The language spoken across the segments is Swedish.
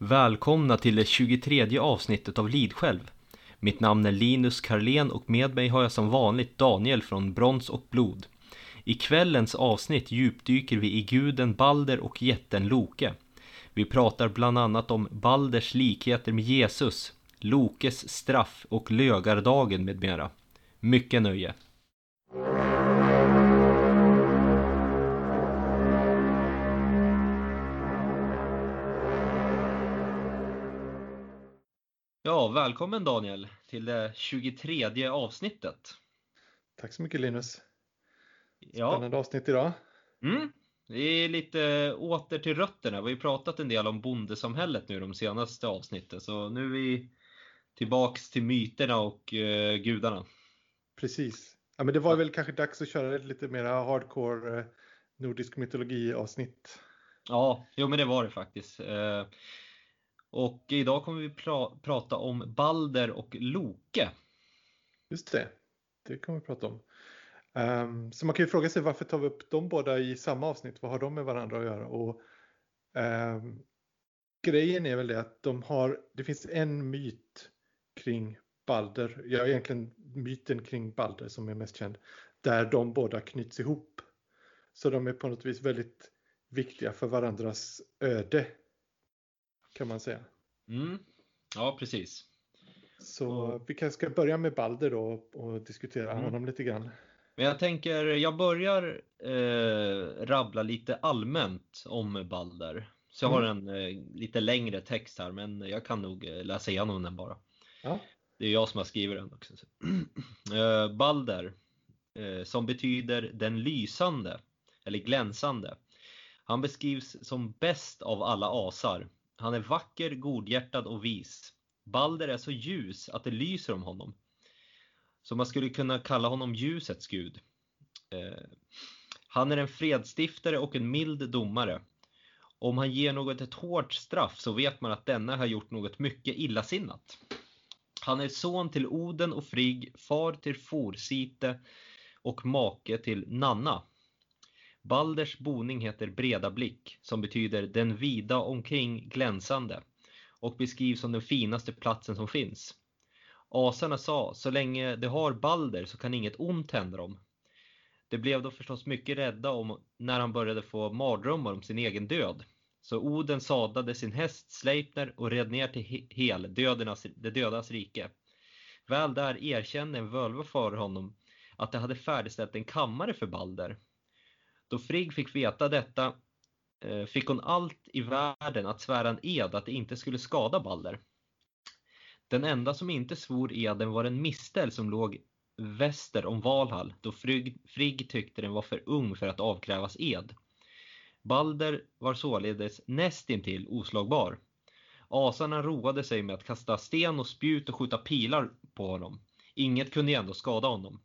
Välkomna till det 23 avsnittet av Lidsjälv. Mitt namn är Linus Karlén och med mig har jag som vanligt Daniel från Brons och Blod. I kvällens avsnitt djupdyker vi i guden Balder och jätten Loke. Vi pratar bland annat om Balders likheter med Jesus, Lokes straff och lögardagen med mera. Mycket nöje! Ja, välkommen Daniel till det 23 avsnittet. Tack så mycket Linus. Ja, Spännande avsnitt idag. mm, det är lite åter till rötterna. Vi har ju pratat en del om bondesamhället nu de senaste avsnitten, så nu är vi tillbaks till myterna och eh, gudarna. Precis. Ja, men det var väl kanske dags att köra ett lite mer hardcore eh, nordisk mytologi avsnitt. Ja, jo men det var det faktiskt. Eh, och idag kommer vi pra prata om Balder och Loke. Just det, det kommer vi prata om. Um, så man kan ju fråga sig varför tar vi upp de båda i samma avsnitt? Vad har de med varandra att göra? Och, um, grejen är väl det att de har, det finns en myt kring Balder, ja egentligen myten kring Balder som är mest känd, där de båda knyts ihop. Så de är på något vis väldigt viktiga för varandras öde. Kan man säga. Mm. Ja, precis. Så Och- vi kanske ska börja med Balder då och diskutera Mm. honom lite grann. Men jag tänker, jag börjar eh, rabbla lite allmänt om Balder. Så jag har en eh, lite längre text här, men jag kan nog eh, läsa igenom den bara. Ja. Det är jag som har skrivit den också. Eh, Balder, eh, som betyder den lysande, eller glänsande. Han beskrivs som bäst av alla asar. Han är vacker, godhjärtad och vis. Balder är så ljus att det lyser om honom. Så man skulle kunna kalla honom ljusets gud. Eh, han är en fredsstiftare och en mild domare. Om han ger något ett hårt straff så vet man att denna har gjort något mycket illasinnat. Han är son till Oden och Frigg, far till Forsite och make till Nanna. Balders boning heter Breda blick, som betyder den vida omkring glänsande och beskrivs som den finaste platsen som finns. Asarna sa, så länge de har Balder så kan inget ont hända dem. De blev då förstås mycket rädda om när han började få mardrömmar om sin egen död. Så Oden sadlade sin häst Sleipner och red ner till Hel, dödernas, det dödas rike. Väl där erkände en völva för honom att de hade färdigställt en kammare för Balder. Då Frigg fick veta detta eh, fick hon allt i världen att svära en ed att det inte skulle skada Balder. Den enda som inte svor eden var en mistel som låg väster om Valhall då Frigg, Frigg tyckte den var för ung för att avkrävas ed. Balder var således nästintill oslagbar. Asarna roade sig med att kasta sten och spjut och skjuta pilar på honom. Inget kunde ändå skada honom.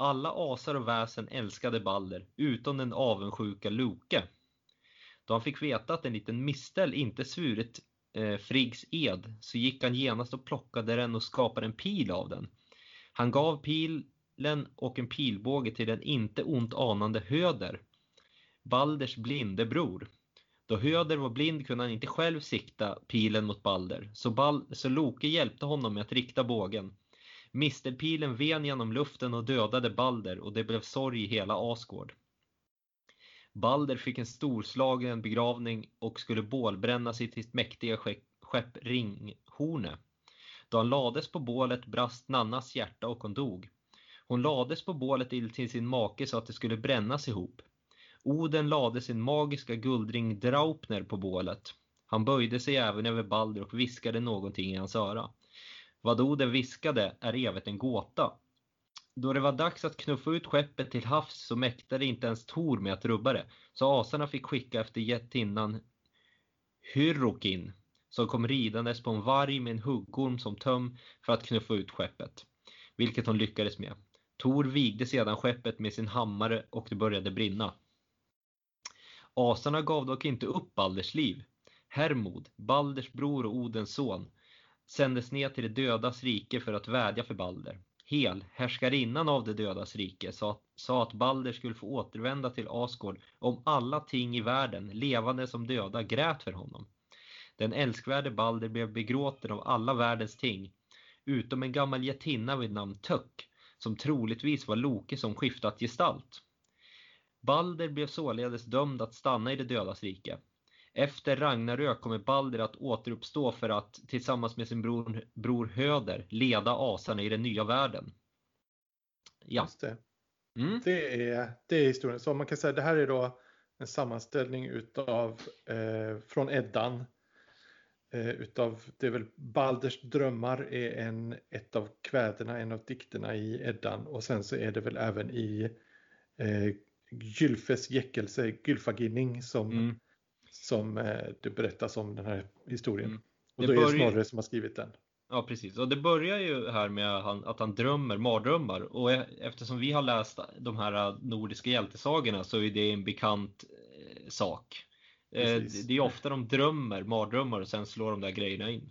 Alla asar och väsen älskade Balder, utom den avundsjuka Loke. Då han fick veta att en liten mistel inte svurit eh, Friggs ed så gick han genast och plockade den och skapade en pil av den. Han gav pilen och en pilbåge till den inte ont anande Höder, Balders blinde bror. Då Höder var blind kunde han inte själv sikta pilen mot Balder, så, Bal så Loke hjälpte honom med att rikta bågen. Mistelpilen ven genom luften och dödade Balder och det blev sorg i hela Asgård. Balder fick en storslagen begravning och skulle bålbrännas i sitt mäktiga skepp Ringhorne. Då han lades på bålet brast Nannas hjärta och hon dog. Hon lades på bålet till sin make så att det skulle brännas ihop. Oden lade sin magiska guldring Draupner på bålet. Han böjde sig även över Balder och viskade någonting i hans öra. Vad Oden viskade är evigt en gåta. Då det var dags att knuffa ut skeppet till havs så mäktade inte ens Tor med att rubba det, så asarna fick skicka efter jättinnan Hyrrokin, som kom ridandes på en varg med en huggorm som töm för att knuffa ut skeppet, vilket hon lyckades med. Tor vigde sedan skeppet med sin hammare och det började brinna. Asarna gav dock inte upp Balders liv. Hermod, Balders bror och Odens son, sändes ner till det dödas rike för att vädja för Balder. Hel, härskarinnan av det dödas rike, sa, sa att Balder skulle få återvända till Asgård om alla ting i världen, levande som döda, grät för honom. Den älskvärde Balder blev begråten av alla världens ting, utom en gammal jättinna vid namn Töck, som troligtvis var Loke som skiftat gestalt. Balder blev således dömd att stanna i det dödas rike. Efter Ragnarök kommer Balder att återuppstå för att tillsammans med sin bror, bror Höder leda asarna i den nya världen. Ja. Just det. Mm. Det, är, det är historien. Så man kan säga det här är då en sammanställning utav eh, från Eddan. Eh, utav, det är väl Balders drömmar är en, ett av kväderna, en av dikterna i Eddan och sen så är det väl även i eh, Gylfes jäckelse, Gylfaginning som, mm. Som eh, det berättas om den här historien. Mm. Och då är det Snorre som har skrivit den. Ja precis, och det börjar ju här med att han drömmer mardrömmar och e- eftersom vi har läst de här nordiska hjältesagorna så är det en bekant eh, sak. Eh, precis. Det är ofta de drömmer mardrömmar och sen slår de där grejerna in.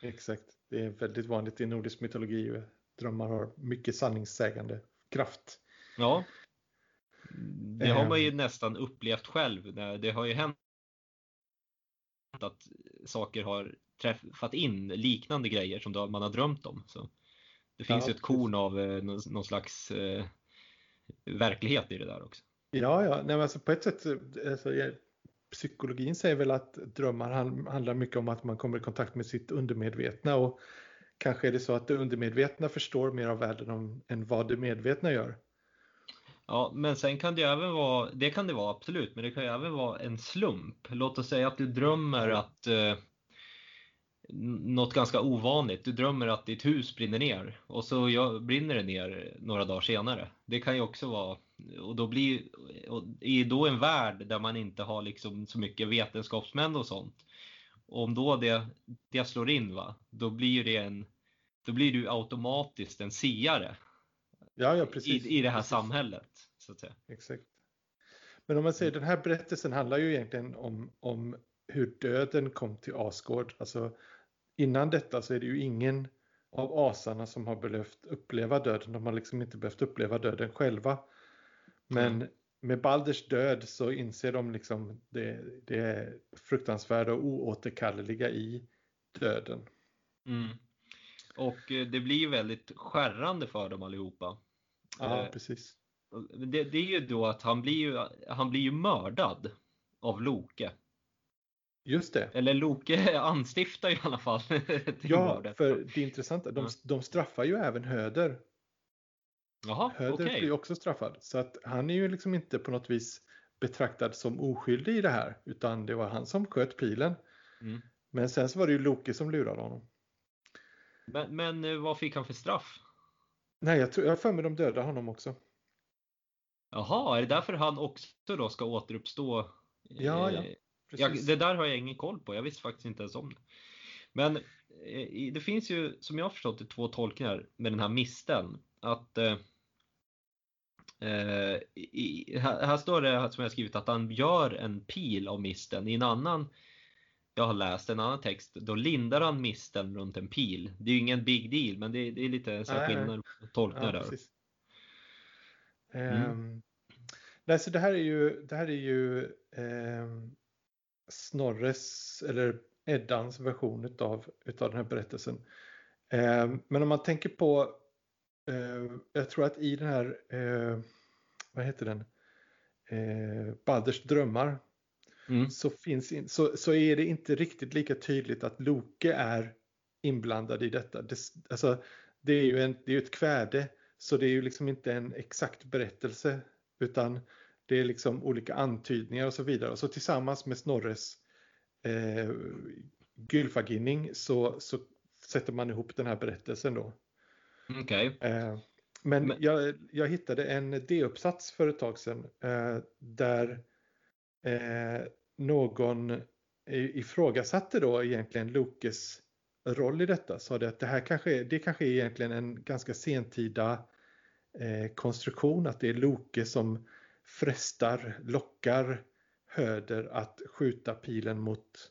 Exakt, det är väldigt vanligt i nordisk mytologi. Drömmar har mycket sanningssägande kraft. Ja, det har man ju ehm. nästan upplevt själv. Det har ju hänt att saker har träffat in liknande grejer som man har drömt om. Så det finns ja, ju ett korn av eh, någon slags eh, verklighet i det där också. Ja, ja. Nej, alltså på ett sätt, alltså, psykologin säger väl att drömmar handlar mycket om att man kommer i kontakt med sitt undermedvetna och kanske är det så att det undermedvetna förstår mer av världen än vad det medvetna gör. Ja, men sen kan det även vara, det kan det vara absolut, men det kan ju även vara en slump. Låt oss säga att du drömmer att eh, något ganska ovanligt. Du drömmer att ditt hus brinner ner och så brinner det ner några dagar senare. Det kan ju också vara, och då blir och i då en värld där man inte har liksom så mycket vetenskapsmän och sånt. Och om då det, det slår in, va, då blir det en, då blir du automatiskt en siare. Ja, ja, precis. I, i det här precis. samhället. Så att säga. Exakt. Men om man säger den här berättelsen handlar ju egentligen om, om hur döden kom till Asgård. Alltså innan detta så är det ju ingen av asarna som har behövt uppleva döden. De har liksom inte behövt uppleva döden själva. Men mm. med Balders död så inser de liksom det, det fruktansvärda och oåterkalleliga i döden. Mm. Och eh, det blir väldigt skärrande för dem allihopa. Ja, eh, precis. Det, det, är ju då att han blir ju, han blir ju mördad av Loke. Just det. Eller Loke anstiftar i alla fall Ja, mordet. för det intressanta, de, de straffar ju även Höder. Jaha, Höder okay. blir ju också straffad. Så att han är ju liksom inte på något vis betraktad som oskyldig i det här. Utan det var han som sköt pilen. Mm. Men sen så var det ju Loke som lurade honom. Men, men eh, vad fick han för straff? Nej, jag, tror, jag har för mig de dödade honom också. Jaha, är det därför han också då ska återuppstå? Ja, ja. Jag, det där har jag ingen koll på, jag visste faktiskt inte ens om det. Men eh, det finns ju, som jag har förstått det, två tolkningar med den här misten. Att eh, eh i, här, här, står det, som jag skrivit, att han gör en pil av misten. I en annan, jag har läst en annan text, då lindar han misten runt en pil. Det är ju ingen big deal, men det, det är lite så skillnad på tolkningar ja, där. Mm. Um, nej, så det här är ju, det här är ju um, Snorres eller Eddans version utav, utav den här berättelsen. Um, men om man tänker på, uh, jag tror att i den här, uh, vad heter den, uh, Balders drömmar mm. så, finns in, så, så är det inte riktigt lika tydligt att Loke är inblandad i detta. Det, alltså, det är ju en, det är ett kväde så det är ju liksom inte en exakt berättelse utan det är liksom olika antydningar och så vidare. Och så tillsammans med Snorres eh, Gylfaginning så, så sätter man ihop den här berättelsen då. Okay. Eh, men, men... Jag, jag, hittade en D-uppsats för ett tag sedan eh, där eh, någon ifrågasatte då egentligen Lokes roll i detta sa det att det här kanske, det kanske är egentligen en ganska sentida eh, konstruktion, att det är Loke som frestar, lockar Höder att skjuta pilen mot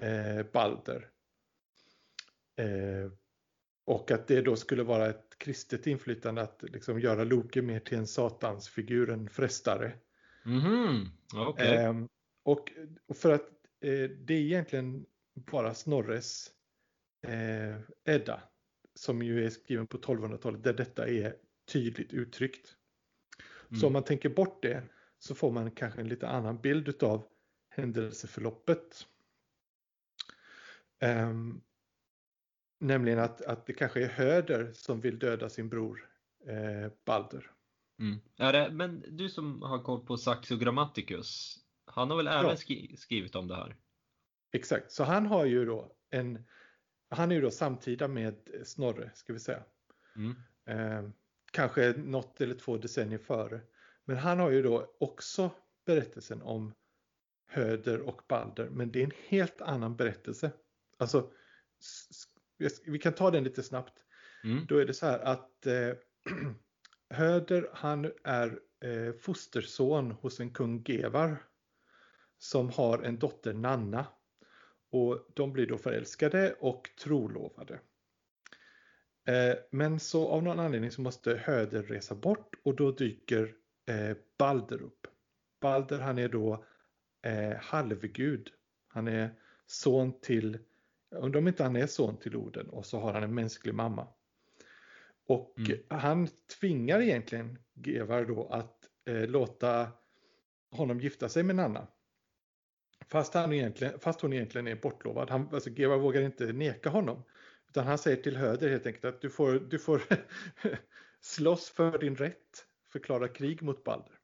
eh, Balder. Eh, och att det då skulle vara ett kristet inflytande att liksom göra Loke mer till en satansfigur, en frestare. Mm -hmm. okay. och, och, för att eh, det är egentligen bara Snorres eh, Edda som ju är skriven på 1200-talet där detta är tydligt uttryckt. Mm. Så om man tänker bort det så får man kanske en lite annan bild av händelseförloppet. Um, nämligen att, att det kanske är Höder som vill döda sin bror eh, Balder. Mm. Ja, det, men du som har koll på Saxo Grammaticus, han har väl även ja. skri skrivit om det här? Exakt, så han har ju då en, han är ju då samtida med Snorre, ska vi säga. Mm. Eh, kanske något eller två decennier före. Men han har ju då också berättelsen om Höder och Balder, men det är en helt annan berättelse. Alltså, vi kan ta den lite snabbt. Mm. Då är det så här att eh, Höder han är eh, fosterson hos en kung Gevar som har en dotter Nanna. Och de blir då förälskade och trolovade. Eh, men så av någon anledning så måste Höder resa bort och då dyker eh, Balder upp. Balder han är då eh, halvgud. Han är son till, undrar om inte han är son till Oden och så har han en mänsklig mamma. Och mm. han tvingar egentligen Gevar då att låta honom gifta sig med Nanna. Fast, han egentligen, fast hon egentligen är bortlovad. Han, alltså Gevar vågar inte neka honom. Utan han säger till Höder helt enkelt att du får, du får slåss för din rätt. Förklara krig mot Balder.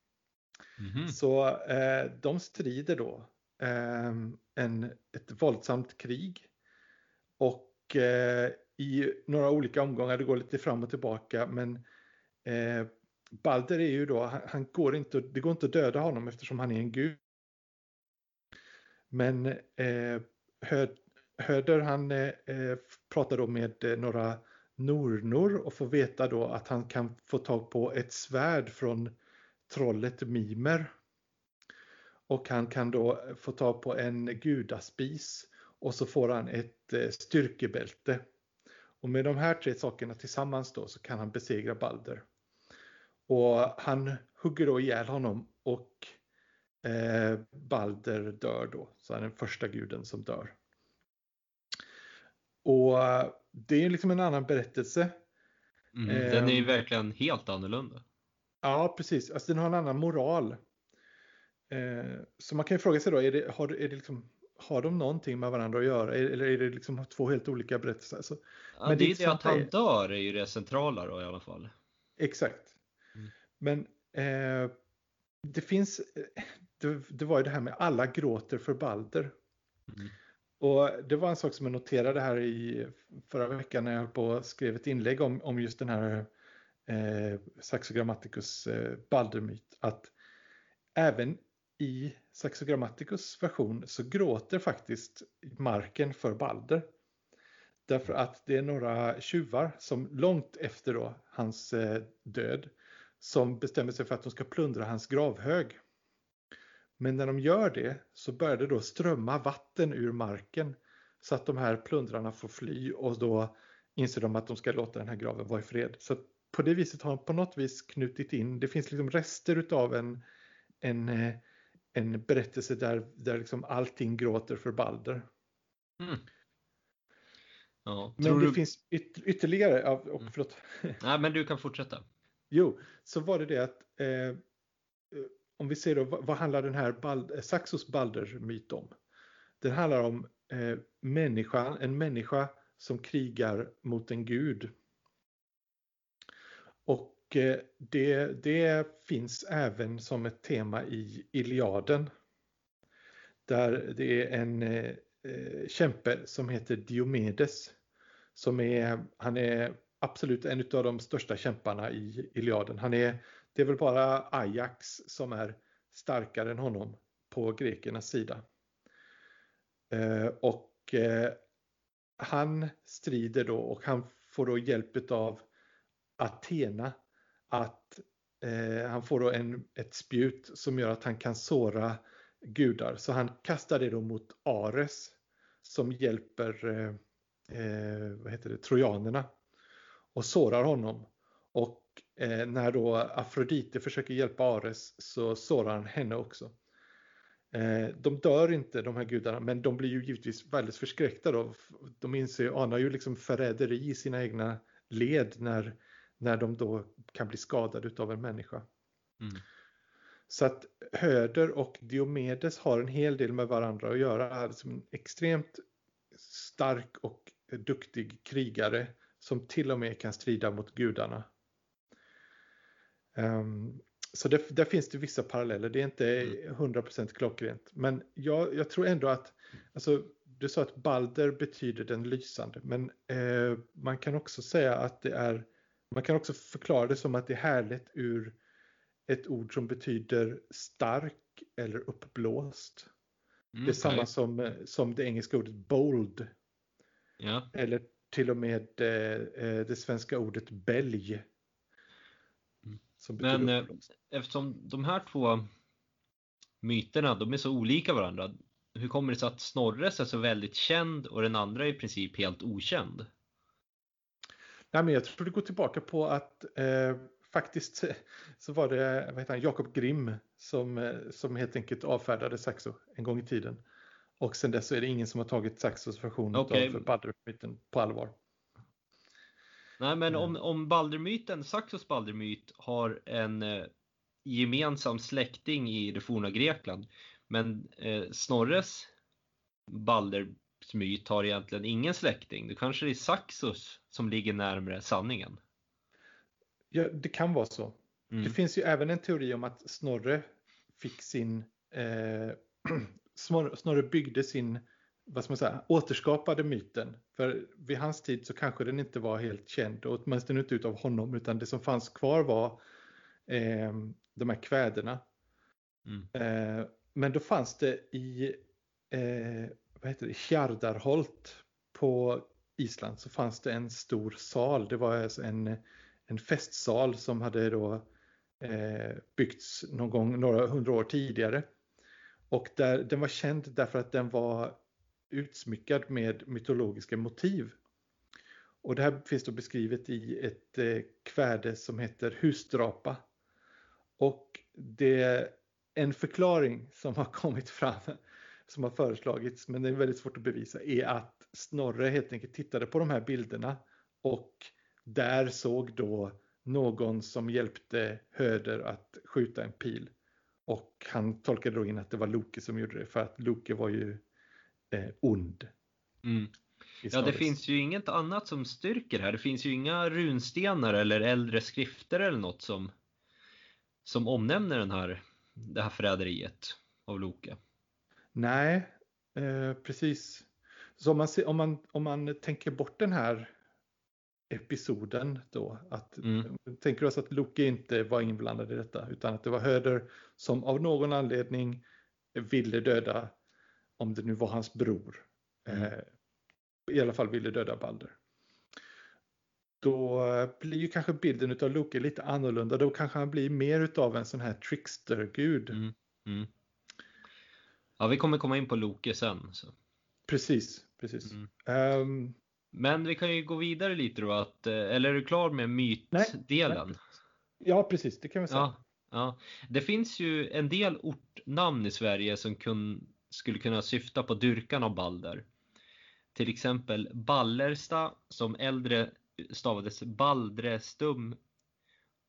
Mm -hmm. Så eh, de strider då eh, en, ett våldsamt krig. Och eh, i några olika omgångar, det går lite fram och tillbaka men eh, Balder är ju då, han, han, går inte, det går inte att döda honom eftersom han är en gud. Men eh, Höder han eh, eh, pratar då med eh, några Nornor och får veta då att han kan få tag på ett svärd från trollet Mimer. Och han kan då få tag på en gudaspis och så får han ett eh, styrkebälte. Och med de här tre sakerna tillsammans då så kan han besegra Balder. Och han hugger då ihjäl honom och eh, Balder dör då. Så han är den första guden som dör. Och det är liksom en annan berättelse. Mm, den är ju ehm. verkligen helt annorlunda. Ja, precis. Alltså den har en annan moral. Eh, så man kan ju fråga sig då, är det, har, är det liksom, har de någonting med varandra att göra? Eller är det liksom två helt olika berättelser? Alltså, ja, men det är det att han dör är ju det centrala då i alla fall. Exakt. Mm. Men eh, det finns, det, det, var ju det här med alla gråter för Balder. Mm. Och det var en sak som jag noterade här i förra veckan när jag höll på och skrev ett inlägg om, om just den här eh, Saxo Grammaticus eh, Baldermyt. Att även i Saxo Grammaticus version så gråter faktiskt marken för Balder. Därför att det är några tjuvar som långt efter då, hans eh, död som bestämmer sig för att de ska plundra hans gravhög. Men när de gör det så börjar det då strömma vatten ur marken så att de här plundrarna får fly och då inser de att de ska låta den här graven vara i fred. Så på det viset har han på något vis knutit in, det finns liksom rester utav en, en, eh, en berättelse där, där liksom allting gråter för Balder. Mm. Ja, men det du... finns yt ytterligare, och, mm. förlåt. Nej men du kan fortsätta. Jo, så var det det att eh, eh om vi ser då, vad handlar den här Bald eh, Saxos Balder-myt om? Den handlar om eh, människan, en människa som krigar mot en gud. Och eh, det, det finns även som ett tema i Iliaden. Där det är en eh, eh kämpe som heter Diomedes. Som är, han är absolut en av de största kämparna i Iliaden. Han är det är väl bara Ajax som är starkare än honom på grekernas sida. Eh, och eh, han strider då och han får då hjälp av Athena att eh, han får då en, ett spjut som gör att han kan såra gudar. Så han kastar det då mot Ares som hjälper eh, eh vad heter det, trojanerna och sårar honom. Och eh, när då Afrodite försöker hjälpa Ares så sårar han henne också. Eh, de dör inte de här gudarna men de blir ju givetvis väldigt förskräckta då. De inser, anar ju liksom förräderi i sina egna led när, när de då kan bli skadade av en människa. Mm. Så att Höder och Diomedes har en hel del med varandra att göra. Alltså en extremt stark och duktig krigare som till och med kan strida mot gudarna. Um, så det, där finns det vissa paralleller. Det är inte 100% mm. klockrent. Men jag, jag, tror ändå att, alltså, du sa att Balder betyder den lysande. Men eh, man kan också säga att det är, man kan också förklara det som att det är härligt ur ett ord som betyder stark eller uppblåst. Mm, det är samma som, som det engelska ordet bold. Ja. Eller till och med eh, eh det svenska ordet bälg. Men eh, eftersom de här två myterna, de är så olika varandra. Hur kommer det sig att Snorres är så väldigt känd och den andra är i princip helt okänd? Nej, men jag tror det går tillbaka på att eh, faktiskt så var det vad heter han, Jakob Grimm som, eh, som helt enkelt avfärdade Saxo en gång i tiden. Och sen dess så är det ingen som har tagit Saxos version okay. av Balder-myten på allvar. Nej men om, om Baldermyten, Saxos Baldermyt har en eh, gemensam släkting i det forna Grekland. Men eh, Snorres Baldersmyt har egentligen ingen släkting. Det kanske är Saxos som ligger närmare sanningen. Ja, det kan vara så. Mm. Det finns ju även en teori om att Snorre fick sin eh, Snorre byggde sin vad ska man säga, återskapade myten. För vid hans tid så kanske den inte var helt känd, och åtminstone inte utav honom, utan det som fanns kvar var eh, de här kväderna. Mm. Eh, men då fanns det i eh, vad heter det, Hjardarholt på Island så fanns det en stor sal. Det var alltså en, en festsal som hade då eh, byggts någon gång några hundra år tidigare. Och där, den var känd därför att den var utsmyckad med mytologiska motiv. Och det här finns då beskrivet i ett eh, kväde som heter Husdrapa. Och det är en förklaring som har kommit fram, som har föreslagits, men det är väldigt svårt att bevisa, är att Snorre helt enkelt tittade på de här bilderna och där såg då någon som hjälpte Höder att skjuta en pil. Och han tolkade då in att det var Loke som gjorde det för att Loke var ju eh, ond. Mm. Ja, det finns ju inget annat som styrker det här. Det finns ju inga runstenar eller äldre skrifter eller något som, som omnämner den här, det här förräderiet av Loke. Nej, eh, precis. Så om man, om, man, om man tänker bort den här episoden då, att mm. tänker oss att Loke inte var inblandad i detta utan att det var Höder som av någon anledning ville döda om det nu var hans bror, mm. eh, i alla fall ville döda Balder. Då blir ju kanske bilden av Loke lite annorlunda. Då kanske han blir mer av en sån här trickster-gud. Mm. Mm. Ja, vi kommer komma in på Loke sen. Så. Precis, precis. Um, Men vi kan ju gå vidare lite då. Att, eh, eller är du klar med mytdelen? Nej. Ja, precis. Det kan vi säga. Ja, ja. Det finns ju en del ortnamn i Sverige som kun, skulle kunna syfta på dyrkan av Balder. Till exempel Ballersta som äldre stavades Baldrestum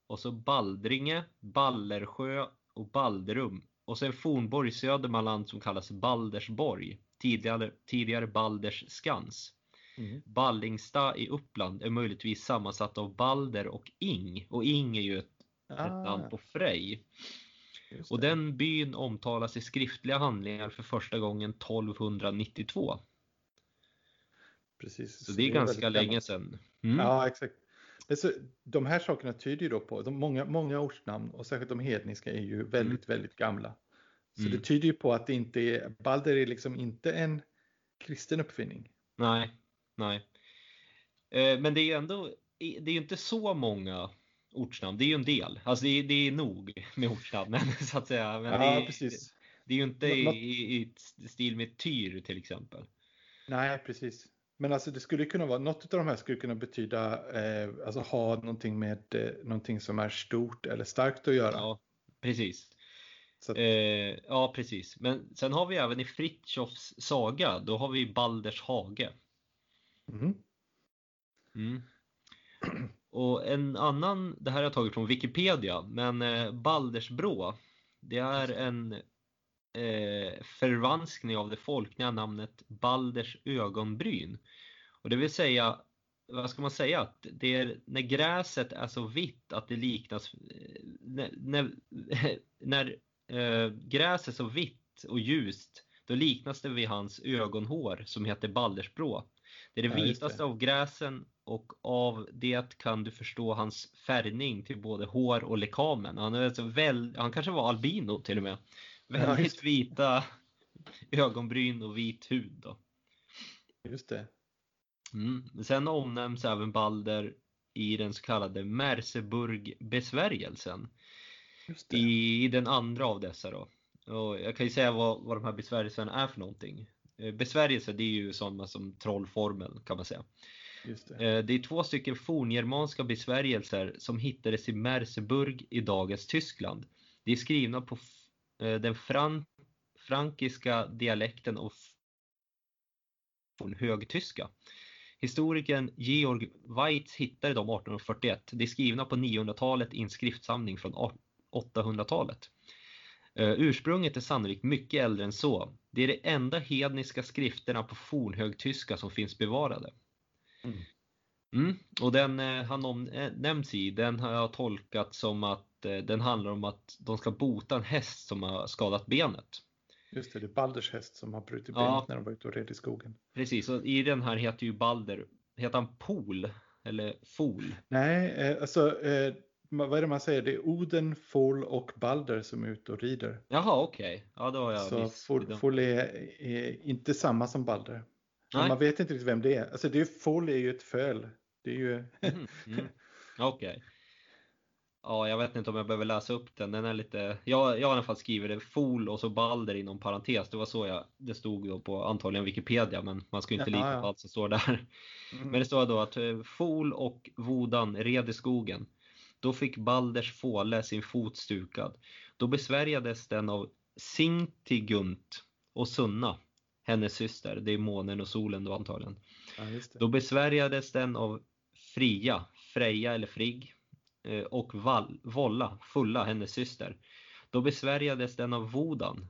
och så Baldringe, Ballersjö och Balderum och sen fornborg i Södermanland som kallas Baldersborg, tidigare, tidigare Balders skans. Mm. Ballingsta i Uppland är möjligtvis sammansatt av Balder och Ing och Ing är ju ett, ah. ett namn på Frej. Och den byn omtalas i skriftliga handlingar för första gången 1292. Precis. Så, det är, ganska länge sedan. Mm. Ja, exakt. Så, de här sakerna tyder ju då på, de många, många ortsnamn och särskilt de hedniska är ju väldigt, mm. väldigt gamla. Så mm. det tyder ju på att det inte är, Balder är liksom inte en kristen uppfinning. Nej, nej. Eh, men det är ju ändå, det är inte så många ortsnamn. Det är ju en del. Alltså det är, det är nog med ortsnamnen så att säga. Men ja, det, är, precis. det är ju inte i, i, i stil med Tyr till exempel. Nej, precis. Men alltså det skulle kunna vara, något av de här skulle kunna betyda, eh, alltså ha någonting med eh, någonting som är stort eller starkt att göra. Ja, precis. Så att, Eh, ja, precis. Men sen har vi även i Fritjofs saga, då har vi Balders hage. Mm. Mm. Och en annan, det här har jag tagit från Wikipedia, men eh, Baldersbrå, det är en eh, förvanskning av det folkliga namnet Balders ögonbryn. Och det vill säga, vad ska man säga, att det är när gräset är så vitt att det liknas, eh, när, när, när eh, gräset är så vitt och ljust, då liknas det vid hans ögonhår som heter Baldersbrå. Det är det Ja, vitaste det. av gräsen och av det kan du förstå hans färgning till både hår och lekamen. Han, är alltså väl, han kanske var albino till och med. Väldigt det. vita ögonbryn och vit hud. Då. Just det. Mm. Sen omnämns även Balder i den så kallade Merseburg-besvärjelsen. I, I den andra av dessa då. Och jag kan ju säga vad, vad de här besvärjelserna är för någonting. Eh, Besvärjelser det är ju sådana som trollformeln kan man säga. Det. Eh, Det är två stycken forngermanska besvärjelser som hittades i Merseburg i dagens Tyskland. De är skrivna på eh, den fran frankiska dialekten av högtyska. Historikern Georg Weitz hittade dem 1841. De är skrivna på 900-talet i en skriftsamling från 800-talet. Eh, Ursprunget är sannolikt mycket äldre än så. Det är de enda hedniska skrifterna på fornhögtyska som finns bevarade. Mm. Mm. Och den eh, han om, eh, nämns i, den har jag tolkat som att eh, den handlar om att de ska bota en häst som har skadat benet. Just det, det är Balders häst som har brutit Ja. benet när de var ute och red i skogen. Precis, och i den här heter ju Balder, heter han Pol? Eller Fol? Nej, alltså vad är det man säger? Det är Oden, Fol och Balder som är ute och rider. Jaha, okej. Ja, då har jag Så Fol, är, är inte samma som Balder. Man vet inte riktigt vem det är. Alltså det är, Fol är ju ett föl. Det är ju... Mhm, mm. Okej. Ja, jag vet inte om jag behöver läsa upp den. Den är lite... Jag, jag har i alla fall skrivit det Fol och så Balder inom parentes. Det var så jag... Det stod då på antagligen Wikipedia, men man ska ju inte Ja, lita ja. på allt som står där. Mm. Men det står då att eh, Fol och Vodan red i skogen. Då fick Balders fåle sin fot stukad. Då besvärjades den av Sintigunt och Sunna, hennes syster. Det är månen och solen då antagligen. Ja. Då besvärjades den av Fria, Freja eller Frigg eh, och Val, Volla, Fulla, hennes syster. Då besvärjades den av Vodan,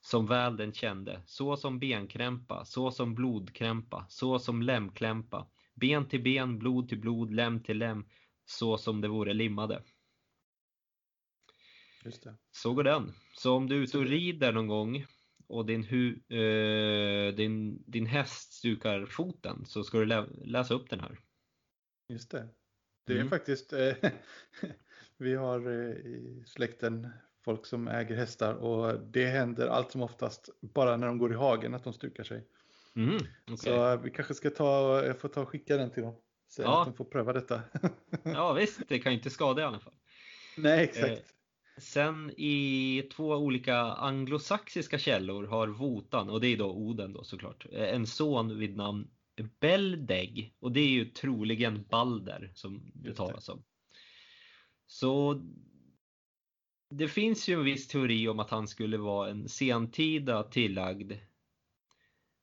som väl den kände, så som benkrämpa, så som blodkrämpa, så som lämklämpa, ben till ben, blod till blod, lem till lem, så som det vore limmade. Just det. Så går den. Så om du är ute och rider någon gång och din, hu, eh, din, din häst stukar foten så ska du lä, läsa upp den här. Just det. Det är Mm. faktiskt, eh, vi har eh, i släkten folk som äger hästar och det händer allt som oftast bara när de går i hagen att de stukar sig. Mm, okej. Så eh, vi kanske ska ta, jag får ta och skicka den till dem. Så Ja. att de får pröva detta. Ja visst, det kan ju inte skada i alla fall. Nej, exakt. Sen i två olika anglosaxiska källor har Wotan, och det är då Oden då såklart, eh, en son vid namn Beldeg. Och det är ju troligen Balder som det. talas om. Så det finns ju en viss teori om att han skulle vara en sentida tillagd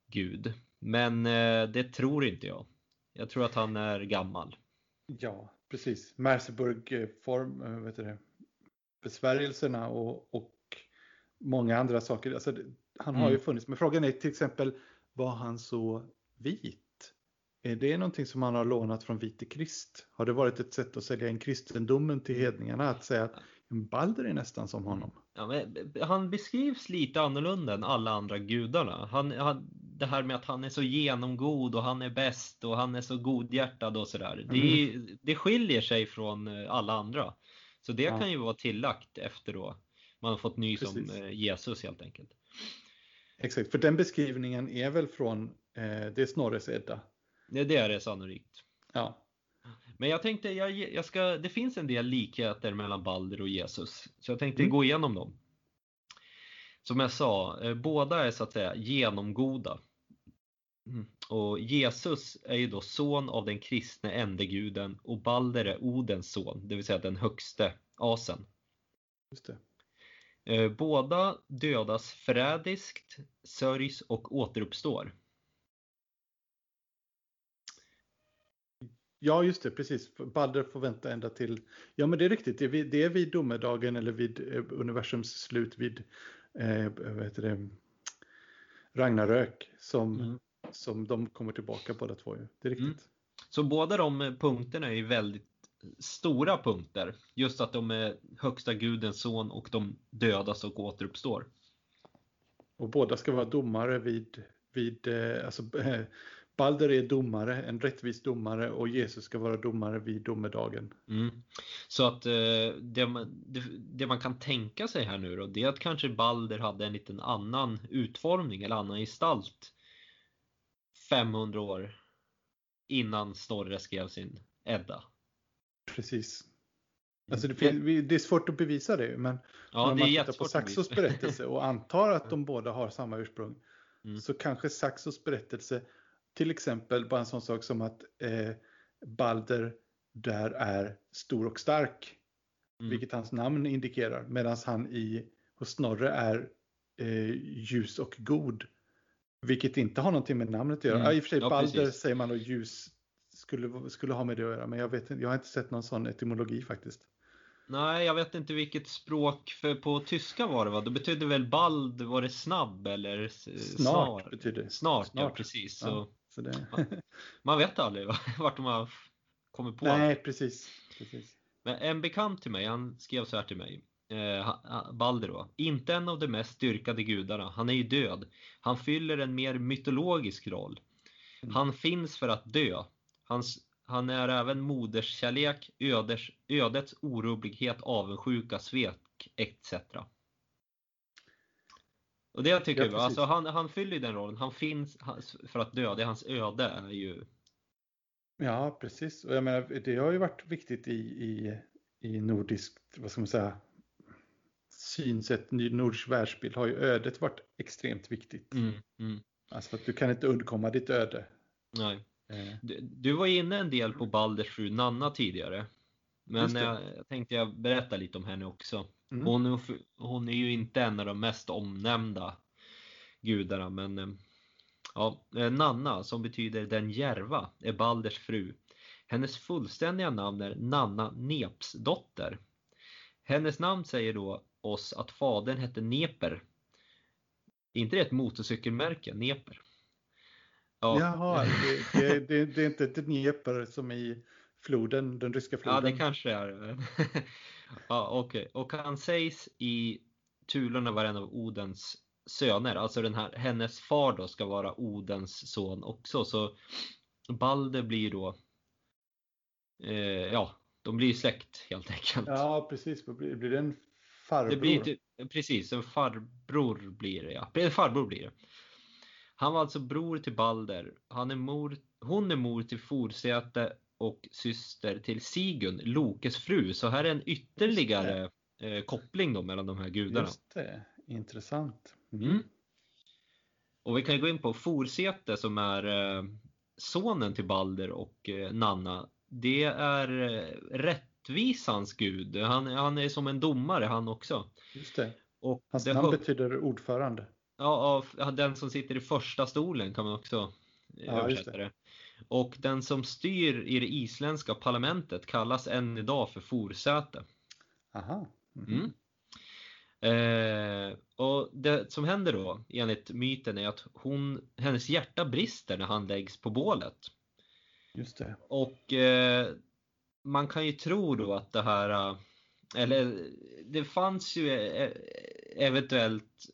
gud. Men eh, det tror inte jag. Jag tror att han är gammal. Ja, precis. Merseburg-form, eh, vet du det, besvärjelserna och, och många andra saker. Alltså, han har ju Mm. funnits, men frågan är till exempel, var han så vit? Är det någonting som han har lånat från vite Krist? Har det varit ett sätt att sälja in kristendomen till hedningarna? Att säga att Balder är nästan som honom. Ja, han beskrivs lite annorlunda än alla andra gudarna. Han, han, det här med att han är så genomgod och han är bäst och han är så godhjärtad och sådär. Det, det skiljer sig från eh, alla andra. Så det Ja. kan ju vara tillagt efter då man har fått om Precis. eh, Jesus helt enkelt. Exakt, för den beskrivningen är väl från, eh, det är Snorres Edda. Det, det är det sannolikt. Ja, Men jag tänkte, jag, jag ska, det finns en del likheter mellan Balder och Jesus. Så jag tänkte Mm. gå igenom dem. Som jag sa, eh, båda är så att säga genomgoda. Mm. Och Jesus är ju då son av den kristne ändeguden och Balder är Odens son, det vill säga den högste asen. just det. Eh, båda dödas förrädiskt, sörjs och återuppstår. Ja, just det, precis. Balder får vänta ända till... Ja, men det är riktigt. Det är vid, det är vid domedagen eller vid eh, universums slut, vid eh, vad heter det? Ragnarök som, mm. Som de kommer tillbaka båda två. Det är riktigt. Mm. Så båda de punkterna är väldigt stora punkter. Just att de är högsta gudens son och de dödas och återuppstår. Och båda ska vara domare vid, vid eh, alltså, Balder är domare, en rättvis domare och Jesus ska vara domare vid domedagen. Mm. Så att eh, det, man, det, det, man kan tänka sig här nu då, det är att kanske Balder hade en liten annan utformning eller annan gestalt 500 år innan Snorre skrev sin Edda. Precis. Alltså det, det, är svårt att bevisa det, men ja, om man tittar på Saxos berättelse och antar att de båda har samma ursprung, mm. så kanske Saxos berättelse, till exempel bara en sån sak som att eh, Balder där är stor och stark, mm. vilket hans namn indikerar, medan han i, hos Snorre är eh, ljus och god. Vilket inte har någonting med namnet att göra. Mm. Ja, I och för sig, ja, Balder precis. säger man och ljus skulle, skulle ha med det att göra. Men jag, vet, jag har inte sett någon sån etymologi faktiskt. Nej, jag vet inte vilket språk, för på tyska var det va? Då betydde väl bald, var det snabb eller snart? Snar? Betyder. Snart, snart, ja precis. Så, så det... man vet aldrig vart de har kommit på. Nej, precis. precis. Men en bekant till mig, han skrev så här till mig. Eh, Balder då. Inte en av de mest styrkade gudarna. Han är ju död. Han fyller en mer mytologisk roll. Mm. Han finns för att dö. Hans, han är även moderskärlek, öders, ödets orubblighet, avundsjuka, svek etc. Och det jag tycker ja, alltså han, han fyller den rollen. Han finns för att dö. Det är hans öde är ju... Ja, precis. Och jag menar, det har ju varit viktigt i, i, i nordiskt, vad ska man säga, synsätt, nordisk världsbild har ju ödet varit extremt viktigt. Mm, mm. Alltså att du kan inte undkomma ditt öde. Nej. Eh. Du, du, var inne en del på Balders fru Nanna tidigare. Men jag, jag, tänkte jag berätta lite om henne också. Mm. Hon, hon är ju inte en av de mest omnämnda gudarna men eh, ja, eh, Nanna som betyder den järva är Balders fru. Hennes fullständiga namn är Nanna Nepsdotter. Hennes namn säger då oss att fadern hette Neper. inte det ett motorcykelmärke, Neper? Ja. Jaha, det, det, det, det är inte ett Dnepr som i floden, den ryska floden? Ja, det kanske är. ja. Okay. Och han sägs i Tulorna vara en av Odens söner. Alltså den här, hennes far då ska vara Odens son också. Så Balder blir då, eh, ja, de blir släkt helt enkelt. Ja, precis. Blir det en farbror? Det blir precis, en farbror blir det ja. En farbror blir det. Han var alltså bror till Balder. Han är mor, hon är mor till Forsäte och syster till Sigun, Lokes fru. Så här är en ytterligare eh, koppling då mellan de här gudarna. Just det, intressant. Mm. Mm. Och vi kan gå in på Forsäte som är eh, sonen till Balder och eh, Nanna. Det är eh, rättvisans gud. Han, han är som en domare han också. Just det. Och Hans namn betyder ordförande. Ja, den som sitter i första stolen kan man också ja, översätta det. det. Och den som styr i det isländska parlamentet kallas än idag för forsäte. Aha. Mm. Mm. Eh, och det som händer då enligt myten är att hon, hennes hjärta brister när han läggs på bålet. Just det. Och eh, man kan ju tro då att det här, eller det fanns ju eventuellt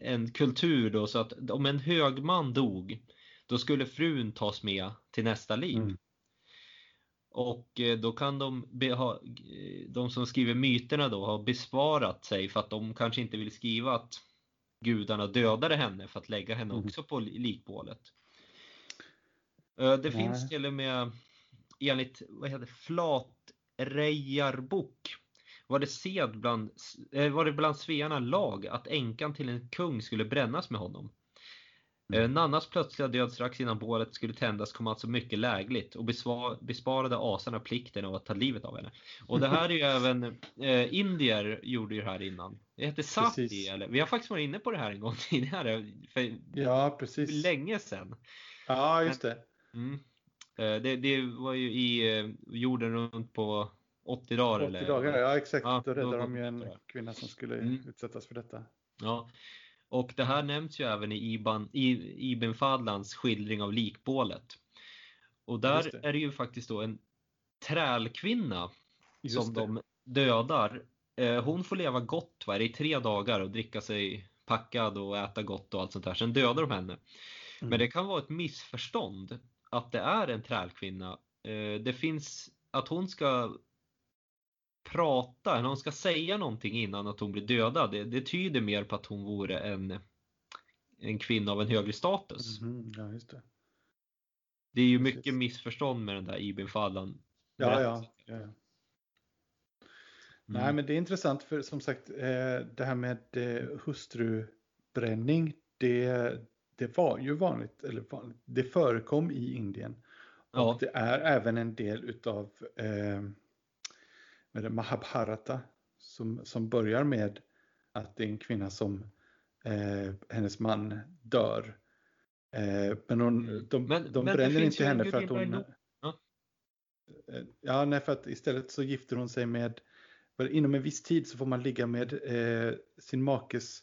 en kultur då så att om en högman dog då skulle frun tas med till nästa liv. Mm. Och då kan de, ha, de som skriver myterna då ha besparat sig för att de kanske inte vill skriva att gudarna dödade henne för att lägga henne mm. också på likbålet. Det Nej. finns till och med enligt vad heter Flatrejarbok var det sed bland, eh, var det bland svearna lag att änkan till en kung skulle brännas med honom. Eh, Nannas plötsliga död strax innan bålet skulle tändas kom alltså mycket lägligt och besparade asarna plikten av att ta livet av henne. Och det här är ju även eh, indier gjorde ju det här innan. Det heter sati Precis. eller vi har faktiskt varit inne på det här en gång tidigare för Ja, precis. länge sedan. Ja, just det. Mm. Eh, det, det var ju i eh, jorden runt på 80 dagar 80 eller? dagar, ja exakt. Ja, Då räddade de ju en kvinna som skulle Mm. utsättas för detta. Ja. Och det här nämns ju även i Ibn, i, Ibn Fadlans skildring av likbålet. Och där det. är det ju faktiskt då en trälkvinna Just som det. de dödar. Eh, hon får leva gott va, i tre dagar och dricka sig packad och äta gott och allt sånt där. Sen dödar de henne. Men Mm. det kan vara ett missförstånd att det är en trälkvinna. Eh, Det finns att hon ska prata, eller hon ska säga någonting innan att hon blir dödad. Det, det tyder mer på att hon vore en, en kvinna av en högre status. Mhm, Ja, just det. Det är ju Precis. mycket missförstånd med den där Ibn Fadlan. Ja, ja. ja, ja. Nej, Mm. men det är intressant för som sagt, eh, det här med eh, hustrubränning, det, det var ju vanligt, eller vanligt, det förekom i Indien. Ja. Och det är även en del utav eh, med det Mahabharata som, som börjar med att det är en kvinna som eh, hennes man dör. Eh, men hon, Mm. de, Men- de men bränner inte henne för att hon... Ja. Eh, Ja, nej, för att istället så gifter hon sig med, inom en viss tid så får man ligga med eh, sin makes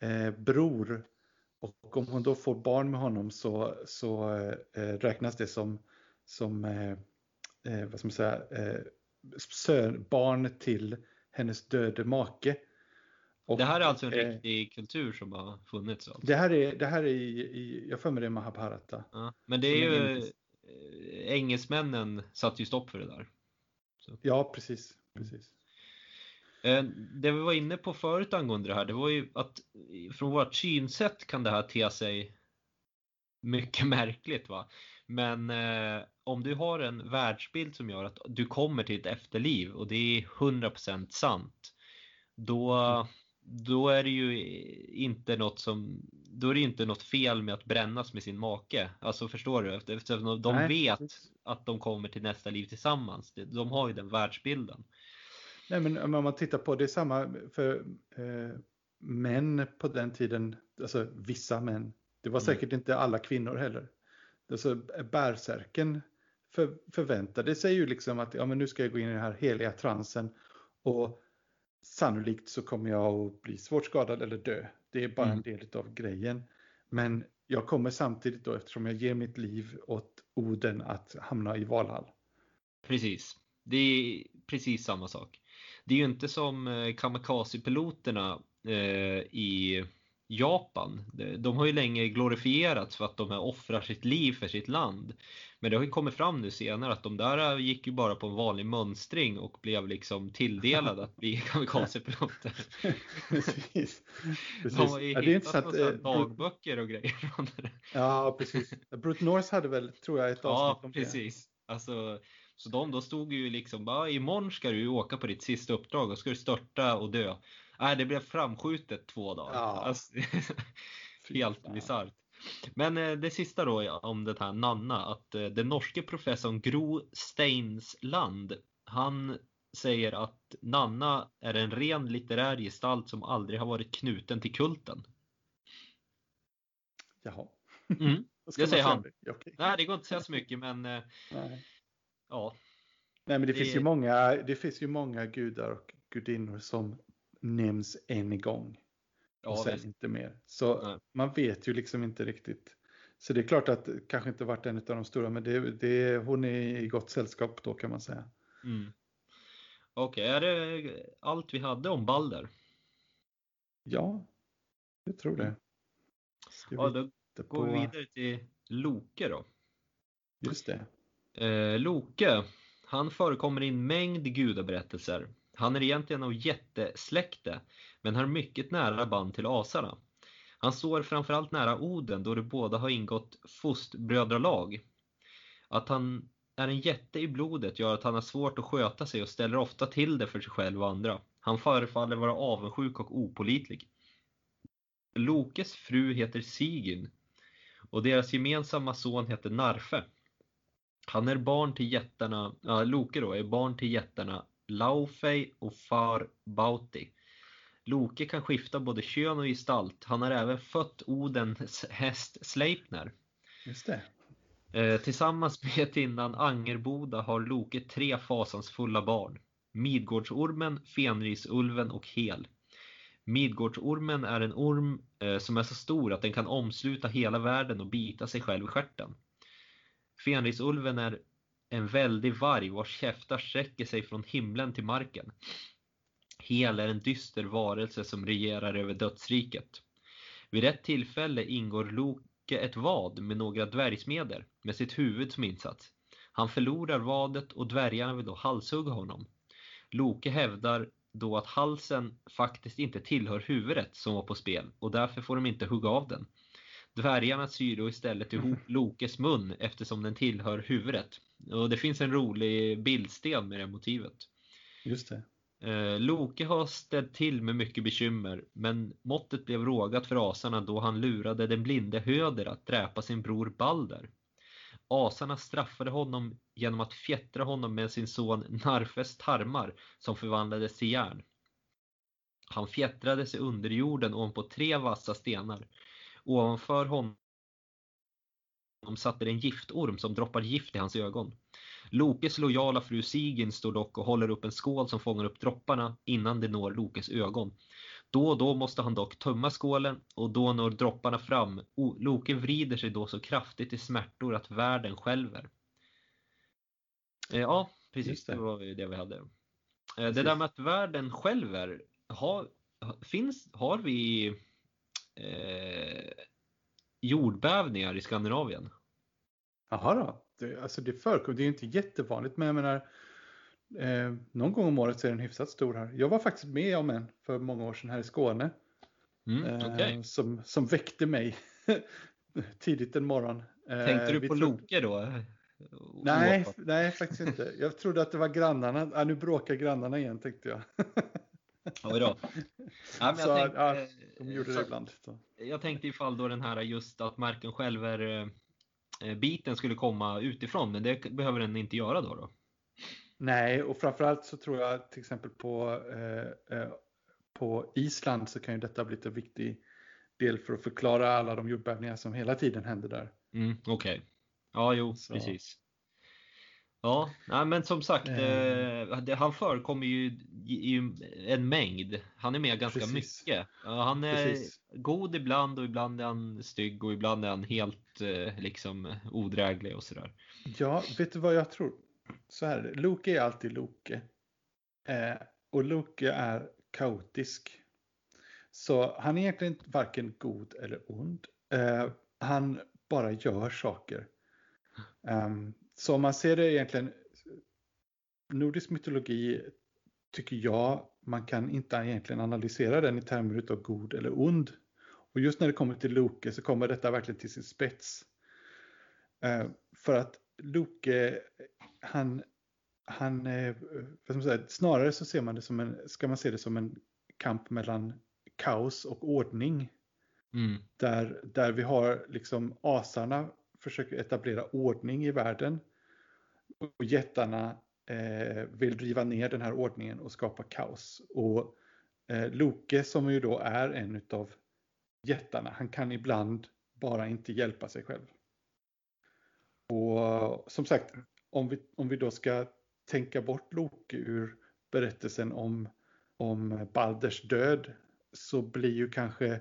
eh, bror. Och om hon då får barn med honom så, så eh, räknas det som, som eh, eh, vad ska man säga, eh, sön, barn till hennes döde make. Och, Det här är alltså en eh, riktig kultur som har funnits. Alltså. Det här är, det här är i, i jag för mig det är Mahabharata. Ja. Men det är ju eh, engelsmännen satte ju stopp för det där. Ja, precis. precis. Eh, Det vi var inne på förut angående det här, det var ju att från vårt synsätt kan det här te sig mycket märkligt va. Men eh, om du har en världsbild som gör att du kommer till ett efterliv och det är 100% sant. Då, då är det ju inte något som, då är det inte något fel med att brännas med sin make. Alltså förstår du? Efter- Eftersom de Nej, vet att de kommer till nästa liv tillsammans. De- De har ju den världsbilden. Nej, men om man tittar på det är samma för eh, män på den tiden, alltså vissa män. Det var Mm. säkert inte alla kvinnor heller. Alltså bärsärken för, förväntade sig ju liksom att ja, men nu ska jag gå in i den här heliga transen och sannolikt så kommer jag att bli svårt skadad eller dö. Det är bara Mm. en del av grejen. Men jag kommer samtidigt då eftersom jag ger mitt liv åt Oden att hamna i Valhall. Precis. Det är precis samma sak. Det är ju inte som eh, kamikaze-piloterna eh, i Japan. De- har ju länge glorifierats för att de här offrar sitt liv för sitt land. Men det har ju kommit fram nu senare att de där gick ju bara på en vanlig mönstring och blev liksom tilldelade att bli kamikaze-piloter. precis. precis. De har ju Ja, det är hittat eh, Brute- dagböcker och grejer det. Ja, precis. Brute North hade väl, tror jag, ett avsnitt Ja, om det. precis. Alltså, så de då stod ju liksom bara imorgon ska du åka på ditt sista uppdrag och ska du störta och dö. Nej, det blev framskjutet två dagar. Ja. Alltså, helt bisarrt. Men eh, det sista då om den här Nanna, att eh, den norske professorn Gro Steinsland, han säger att Nanna är en ren litterär gestalt som aldrig har varit knuten till kulten. Jaha. Mm. Det säger han. det? Okej. Nej, det går inte att säga så mycket, men eh, Nej. Ja. Nej, men det, Det- finns ju många, det finns ju många gudar och gudinnor som nämns en gång. och Ja, sen visst. inte mer. Så Nej. man vet ju liksom inte riktigt. Så det är klart att det kanske inte varit en av de stora, men det, det, hon är i gott sällskap då kan man säga. Mm. Okej, är det allt vi hade om Balder? Ja, jag tror det. Ska Ja, vi då titta går vi på- vidare till Loke då. Just det. Eh, Loke, han förekommer i en mängd gudaberättelser. Han är egentligen av jättesläkte, men har mycket nära band till asarna. Han står framförallt nära Oden då de båda har ingått fostbrödralag. Att han är en jätte i blodet gör att han har svårt att sköta sig och ställer ofta till det för sig själv och andra. Han förefaller vara avundsjuk och opålitlig. Lokes fru heter Sigyn. Och deras gemensamma son heter Narfe. Han är barn till jättarna, ja, Loke då, är barn till jättarna Laufey och Far Bauti. Loke kan skifta både kön och gestalt. Han har även fött Odens häst Sleipner. Just det. Eh, tillsammans med tinnan Angerboda har Loke tre fasansfulla barn. Midgårdsormen, Fenrisulven och Hel. Midgårdsormen är en orm eh, som är så stor att den kan omsluta hela världen och bita sig själv i stjärten. Fenrisulven är en väldig varg vars käftar sträcker sig från himlen till marken. Hel är en dyster varelse som regerar över dödsriket. Vid ett tillfälle ingår Loke ett vad med några dvärgsmeder med sitt huvud som insats. Han förlorar vadet och dvärgarna vill då halshugga honom. Loke hävdar då att halsen faktiskt inte tillhör huvudet som var på spel och därför får de inte hugga av den. Dvärgarna syr då istället ihop Lokes mun eftersom den tillhör huvudet. Och det finns en rolig bildsten med det motivet. Just det. Eh, Loke har ställt till med mycket bekymmer, men måttet blev rågat för asarna då han lurade den blinde Höder att dräpa sin bror Balder. Asarna straffade honom genom att fjättra honom med sin son Narfes tarmar som förvandlades till järn. Han fjättrades i underjorden ovanpå tre vassa stenar. Ovanför honom satte det en giftorm som droppar gift i hans ögon. Lokes lojala fru Sigyn står dock och håller upp en skål som fångar upp dropparna innan det når Lokes ögon. Då och då måste han dock tömma skålen och då når dropparna fram. Loke vrider sig då så kraftigt i smärtor att världen skälver. Eh, ja, precis. Det. det. var det vi hade. Precis. Det där med att världen skälver. Har, finns, har vi eh, jordbävningar i Skandinavien? Jaha då. Det, alltså det förekommer. Det är inte jättevanligt men jag menar Eh, någon gång om året så är den hyfsat stor här. Jag var faktiskt med om en för många år sedan här i Skåne. Mm, eh, okay. som, som väckte mig tidigt en morgon. Eh, Tänkte du på trodde... Loke då? Nej, nej, faktiskt inte. Jag trodde att det var grannarna. Ah, nu bråkar grannarna igen tänkte jag. Oj då. Ja, så, tänkte, ja, de gjorde så, det ibland. Så. Jag tänkte ifall då den här just att marken själv biten skulle komma utifrån, men det behöver den inte göra då? då? Nej, och framförallt så tror jag till exempel på, eh, eh, på Island så kan ju detta bli en viktig del för att förklara alla de jordbävningar som hela tiden händer där. Mm, Okej. Okay. Ja, jo, så. precis. Ja, nej, men som sagt, mm. eh, han förekommer ju i, i, en mängd. Han är med ganska precis. mycket. han är precis. god ibland och ibland är han stygg och ibland är han helt eh, liksom odräglig och sådär. Ja, vet du vad jag tror? så här, Loke är alltid Loke. Eh, och Loke är kaotisk. Så han är egentligen varken god eller ond. Eh, han bara gör saker. Um, så om man ser det egentligen, nordisk mytologi tycker jag man kan inte egentligen analysera den i termer av god eller ond. Och just när det kommer till Loke så kommer detta verkligen till sin spets. Uh, för att Loke, han, han vad ska man säga, snarare så ser man det som en, ska man se det som en kamp mellan kaos och ordning. Mm. Där, där vi har liksom asarna försöker etablera ordning i världen. Och jättarna eh, vill driva ner den här ordningen och skapa kaos. Och eh, Loke som ju då är en av jättarna, han kan ibland bara inte hjälpa sig själv. Och som sagt, om vi, om vi då ska tänka bort Loke ur berättelsen om, om Balders död så blir ju kanske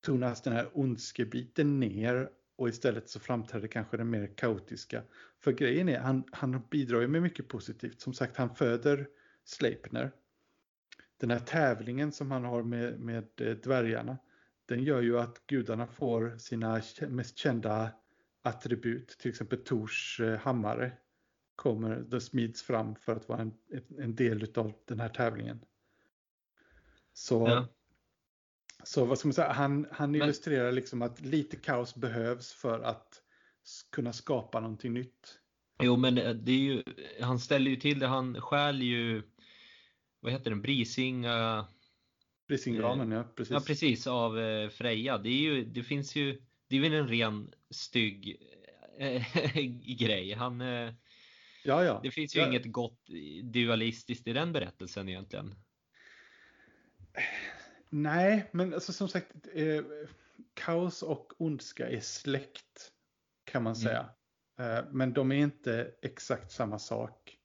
tonas den här ondskebiten ner och istället så framträder kanske den mer kaotiska. För grejen är, han, han bidrar ju med mycket positivt. Som sagt, han föder Sleipner. Den här tävlingen som han har med, med eh, dvärgarna, den gör ju att gudarna får sina mest kända attribut, till exempel Tors eh, hammare, kommer, det smids fram för att vara en, en del av den här tävlingen. Så, ja så vad ska man säga, han, han Men... illustrerar liksom att lite kaos behövs för att kunna skapa någonting nytt. Jo, men det är ju, han ställer ju till det, han stjäl ju, vad heter den, Brisinga... Brisingramen, ja precis. Ja precis, av eh, Freja. Det, är ju, det finns ju det är väl en ren stygg äh, grej. Han, äh, ja, ja. Det finns ju ja. inget gott dualistiskt i den berättelsen egentligen. Nej, men alltså, som sagt, eh, kaos och ondska är släkt kan man säga. Mm. Eh, men de är inte exakt samma sak.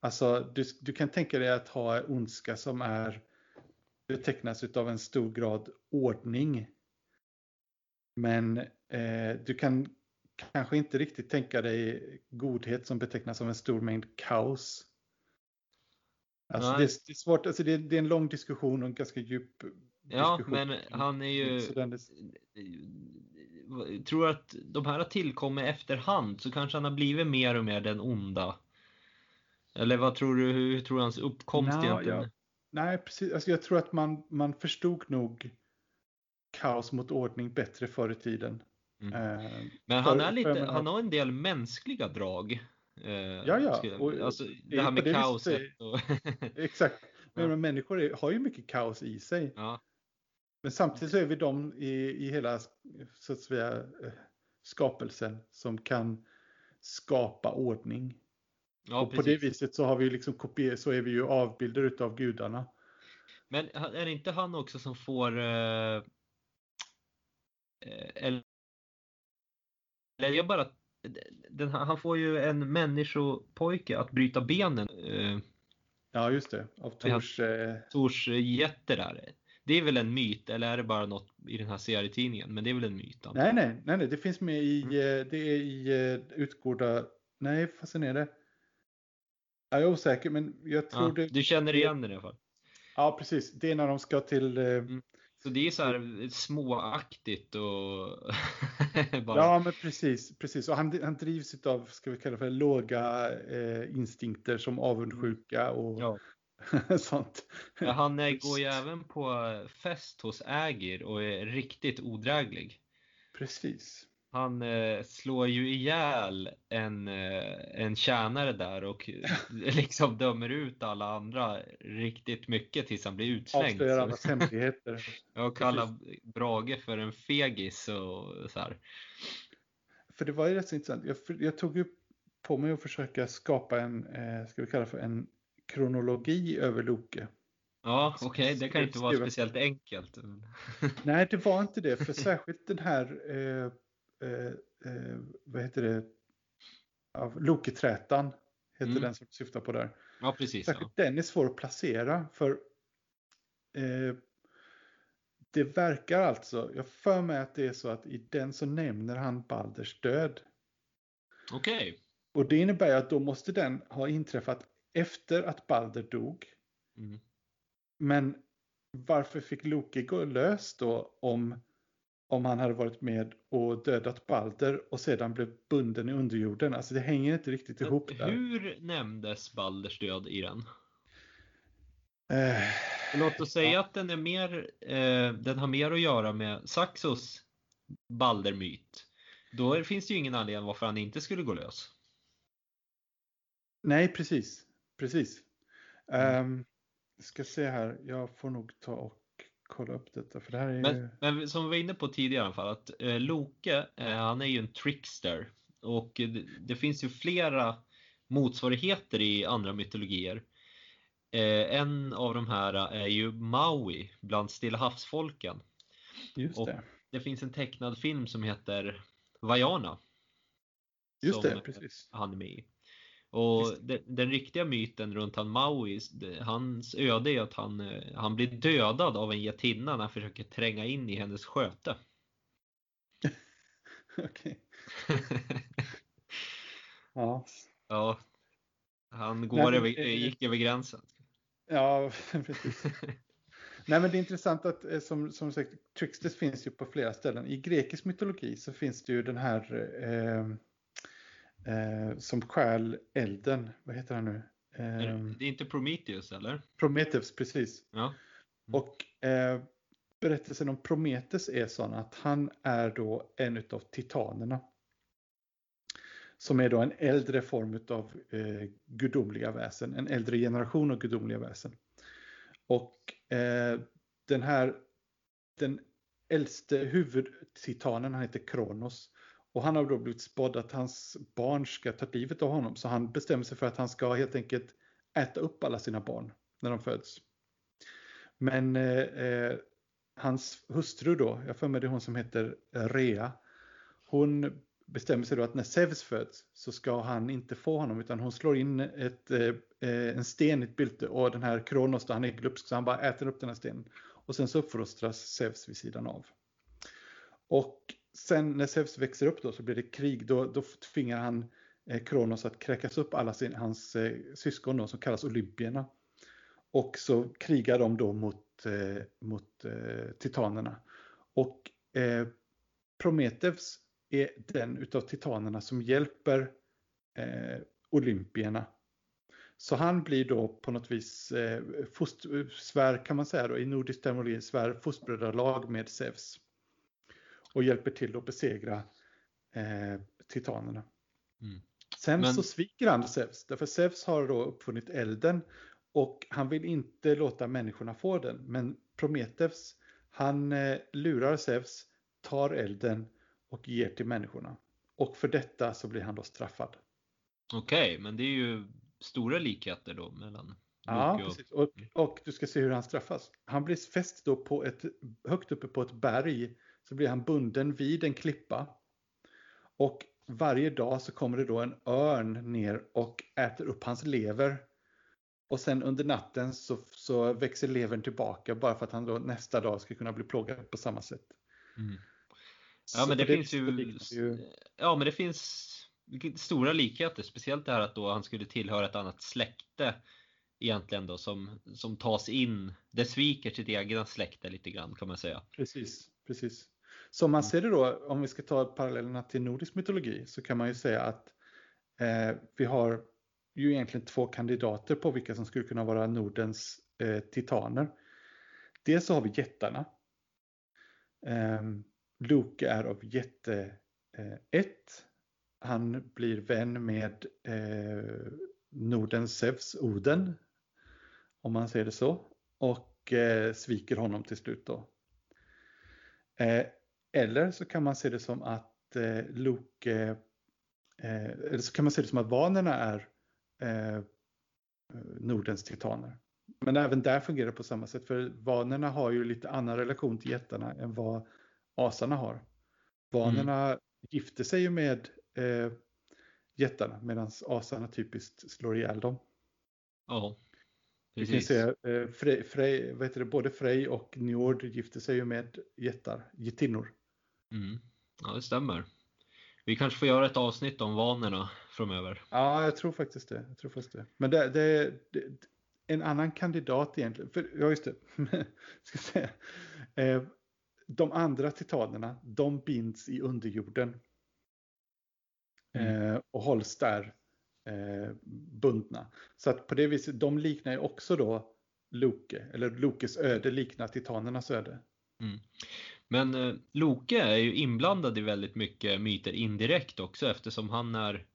Alltså, du, du kan tänka dig att ha ondska som är betecknas av en stor grad ordning. Men eh, du kan kanske inte riktigt tänka dig godhet som betecknas av en stor mängd kaos. Alltså det, är, det, är, svårt, alltså det är, det är, en lång diskussion och en ganska djup Ja, diskussion. men han är ju... Tror att de här har tillkommit efterhand så kanske han har blivit mer och mer den onda. Eller vad tror du, hur tror du hans uppkomst Nå, egentligen? Ja. Nej, precis. Alltså jag tror att man, man förstod nog kaos mot ordning bättre förr i tiden. Mm. Eh, men han, är lite, han har en del mänskliga drag. Eh, ja, ja. Och, alltså, det här med det kaoset. Och... exakt. Men ja. människor är, har ju mycket kaos i sig. Ja. Men samtidigt så är vi de i, i hela så att säga, eh, skapelsen som kan skapa ordning. Ja, och precis. på det viset så har vi liksom kopier, så är vi ju avbilder utav gudarna. Men är det inte han också som får eh, eller jag bara den, han får ju en människopojke att bryta benen. Eh, ja, just det. Av Tors... Eh... Tors jätte där. Det är väl en myt, eller är det bara något i den här serietidningen? Men det är väl en myt? Nej, nej, nej, nej, det finns med i, mm. Eh, det är i utgårda, nej, fasen är det? Jag är osäker, men jag tror ja, det. Du känner igen det i alla fall? Ja, precis. Det är när de ska till... Mm. Så det är så här småaktigt och... bara... Ja, men precis. precis. Och han, han drivs av, ska vi kalla för, låga eh, instinkter som avundsjuka och ja. sånt. Ja, han går ju även på fest hos Ägir och är riktigt odräglig. Precis. Han eh, slår ju ihjäl en, eh, en tjänare där och liksom dömer ut alla andra riktigt mycket tills han blir utslängd. Avslöjar allas hemligheter. och kallar Brage för en fegis och så här. För det var ju rätt så intressant. Jag, jag tog ju på mig att försöka skapa en, eh, ska vi kalla för en kronologi över Loke. Ja, okej, okay. det kan inte vara speciellt enkelt. Nej, det var inte det, för särskilt den här eh, eh, eh, vad heter det, av Loketrätan heter mm. den som du syftar på där. Ja, precis. Särskilt ja. den är svår att placera för eh, det verkar alltså, jag för mig att det är så att i den så nämner han Balders död. Okej. Okay. Och det innebär att då måste den ha inträffat efter att Balder dog. Mm. Men varför fick Loke gå lös då om om han hade varit med och dödat Balder och sedan blev bunden i underjorden. Alltså det hänger inte riktigt ihop. Där. Hur nämndes Balders död i den? Eh, Låt oss säga ja. att den är mer, eh, den har mer att göra med Saxos Balder-myt. Då finns det ju ingen anledning varför han inte skulle gå lös. Nej, precis. Precis. Mm. Um, ska se här, jag får nog ta och kolla upp detta. För det här är men, men som vi var inne på tidigare i alla fall, att eh, Loke, eh, han är ju en trickster. Och det, det, finns ju flera motsvarigheter i andra mytologier. Eh, en av de här är ju Maui bland Stilla havsfolken. Just det. Och det finns en tecknad film som heter Vajana. Just det, precis. Han är med i. Och den, den, riktiga myten runt han Maui, hans öde är att han, eh, han blir dödad av en getinna när han försöker tränga in i hennes sköte. Okej. ja. Ja. Han går Nej, över, gick över gränsen. Ja, precis. Nej men det är intressant att eh, som, som sagt, Tricksters finns ju på flera ställen. I grekisk mytologi så finns det ju den här eh, eh, som stjäl elden. Vad heter han nu? Eh, det är inte Prometheus eller? Prometheus, precis. Ja. Mm. Och eh, berättelsen om Prometheus är sån att han är då en utav titanerna. Som är då en äldre form av eh, gudomliga väsen, en äldre generation av gudomliga väsen. Och eh, den här, den äldste huvudtitanen, han heter Kronos. Och han har då blivit spådd att hans barn ska ta livet av honom. Så han bestämmer sig för att han ska helt enkelt äta upp alla sina barn när de föds. Men eh, eh hans hustru då, jag för mig det är hon som heter Rea, hon bestämmer sig då att när Zeus föds så ska han inte få honom utan hon slår in ett, eh, eh en sten i ett bylte och den här Kronos då, han är glupsk så han bara äter upp den här stenen. Och sen så uppfostras Zeus vid sidan av. Och sen när Zeus växer upp då så blir det krig, då, då tvingar han eh, Kronos att kräkas upp alla sin, hans eh, syskon då, som kallas Olympierna. Och så krigar de då mot, eh, mot eh, titanerna. Och eh, Prometheus är den utav titanerna som hjälper eh, Olympierna. Så han blir då på något vis eh, svär kan man säga då, i nordisk terminologi svär fostbrödralag med Zeus. Och hjälper till att besegra eh, titanerna. Mm. Sen Men... så sviker han Zeus, därför Zeus har då uppfunnit elden och han vill inte låta människorna få den. Men Prometheus, han eh, lurar Zeus, tar elden och ger till människorna. Och för detta så blir han då straffad. Okej, okay, men det är ju stora likheter då mellan Ja, och... precis. Och, och, du ska se hur han straffas. Han blir fäst då på ett, högt uppe på ett berg. Så blir han bunden vid en klippa. Och varje dag så kommer det då en örn ner och äter upp hans lever. Och sen under natten så, så växer levern tillbaka bara för att han då nästa dag ska kunna bli plågad på samma sätt. Mm. Ja men det, det finns ju, ju, Ja men det finns stora likheter. Speciellt det här att då han skulle tillhöra ett annat släkte egentligen då som, som tas in. Det sviker sitt egna släkte lite grann kan man säga. Precis, precis. Som man ser det då, om vi ska ta parallellerna till nordisk mytologi, så kan man ju säga att eh, vi har ju egentligen två kandidater på vilka som skulle kunna vara Nordens eh, titaner. Dels så har vi jättarna. Eh, Loke är av jätte 1. Eh, han blir vän med eh, Nordens Zeus, Oden, om man säger det så, och eh, sviker honom till slut då. Eh, eller så kan man se det som att eh, Loke, eh, eller så kan man se det som att vanerna är eh, Nordens titaner. Men även där fungerar det på samma sätt, för vanerna har ju lite annan relation till jättarna än vad asarna har. Vanerna mm. gifter sig ju med eh, jättarna medan asarna typiskt slår ihjäl dem. Ja, precis. Vi kan se eh, Frej, Frej, vad heter det, både Frej och Njord gifter sig ju med jättar, gettinnor. Mm. Ja, det stämmer. Vi kanske får göra ett avsnitt om vanorna framöver. Ja, jag tror faktiskt det. Jag tror faktiskt det. Men det, det, det en annan kandidat egentligen. För, ja, just det. Ska säga. Eh, de andra titanerna, de binds i underjorden. Mm. Eh, och hålls där eh, bundna. Så att på det viset, de liknar ju också då Loke, eller Lokes öde liknar titanernas öde. Mm. Men eh, Loke är ju inblandad i väldigt mycket myter indirekt också eftersom han är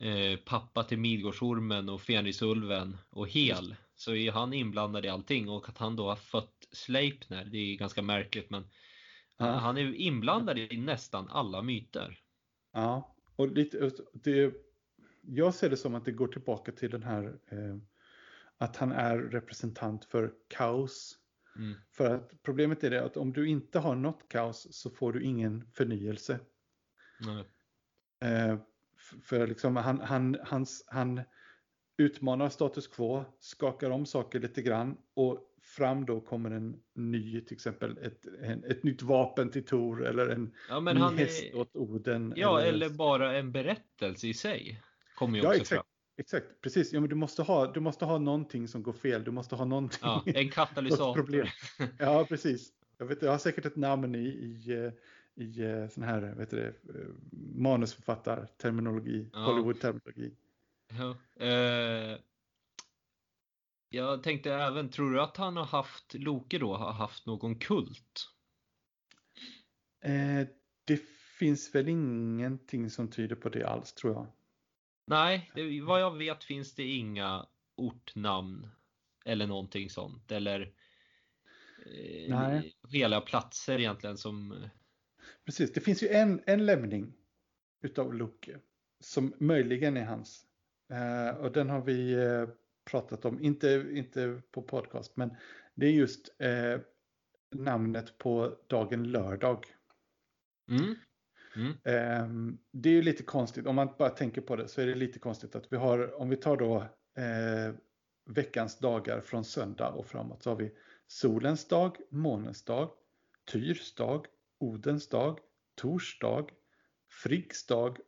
eh, pappa till Midgårdsormen och Fenrisulven och Hel. Så är han inblandad i allting och att han då har fött Sleipner, det är ganska märkligt men ja. han är inblandad i nästan alla myter. Ja, och lite, det, jag ser det som att det går tillbaka till den här eh, att han är representant för kaos. Mm. För att problemet är det att om du inte har något kaos så får du ingen förnyelse. Eh, för liksom han, han, hans, han utmanar status quo, skakar om saker lite grann och fram då kommer en ny, till exempel ett, en, ett nytt vapen till Tor eller en ja, ny häst är... åt Oden. Ja, eller... eller... bara en berättelse i sig. Kommer ju ja, också exakt. Exakt, precis. Ja, men du, måste ha, du måste ha någonting som går fel. Du måste ha någonting. Ja, en katalysator. problem. Ja, precis. Jag, vet, jag har säkert ett namn i, i, i eh, sån här vet du, eh, manusförfattarterminologi, ja. Hollywood-terminologi. Ja, eh, jag tänkte även, tror du att han har haft, Loke då, har haft någon kult? Eh, det finns väl ingenting som tyder på det alls tror jag. Nej, det, vad jag vet finns det inga ortnamn eller någonting sånt eller eh, hela platser egentligen som... Precis, det finns ju en, en lämning utav Loke som möjligen är hans. Eh, och den har vi eh, pratat om, inte, inte på podcast, men det är just eh, namnet på dagen lördag. Mm. Mm. Ehm, det är ju lite konstigt, om man bara tänker på det så är det lite konstigt att vi har, om vi tar då eh, veckans dagar från söndag och framåt så har vi solens dag, månens dag, Tyrs dag, Odens dag, Tors dag, Friggs dag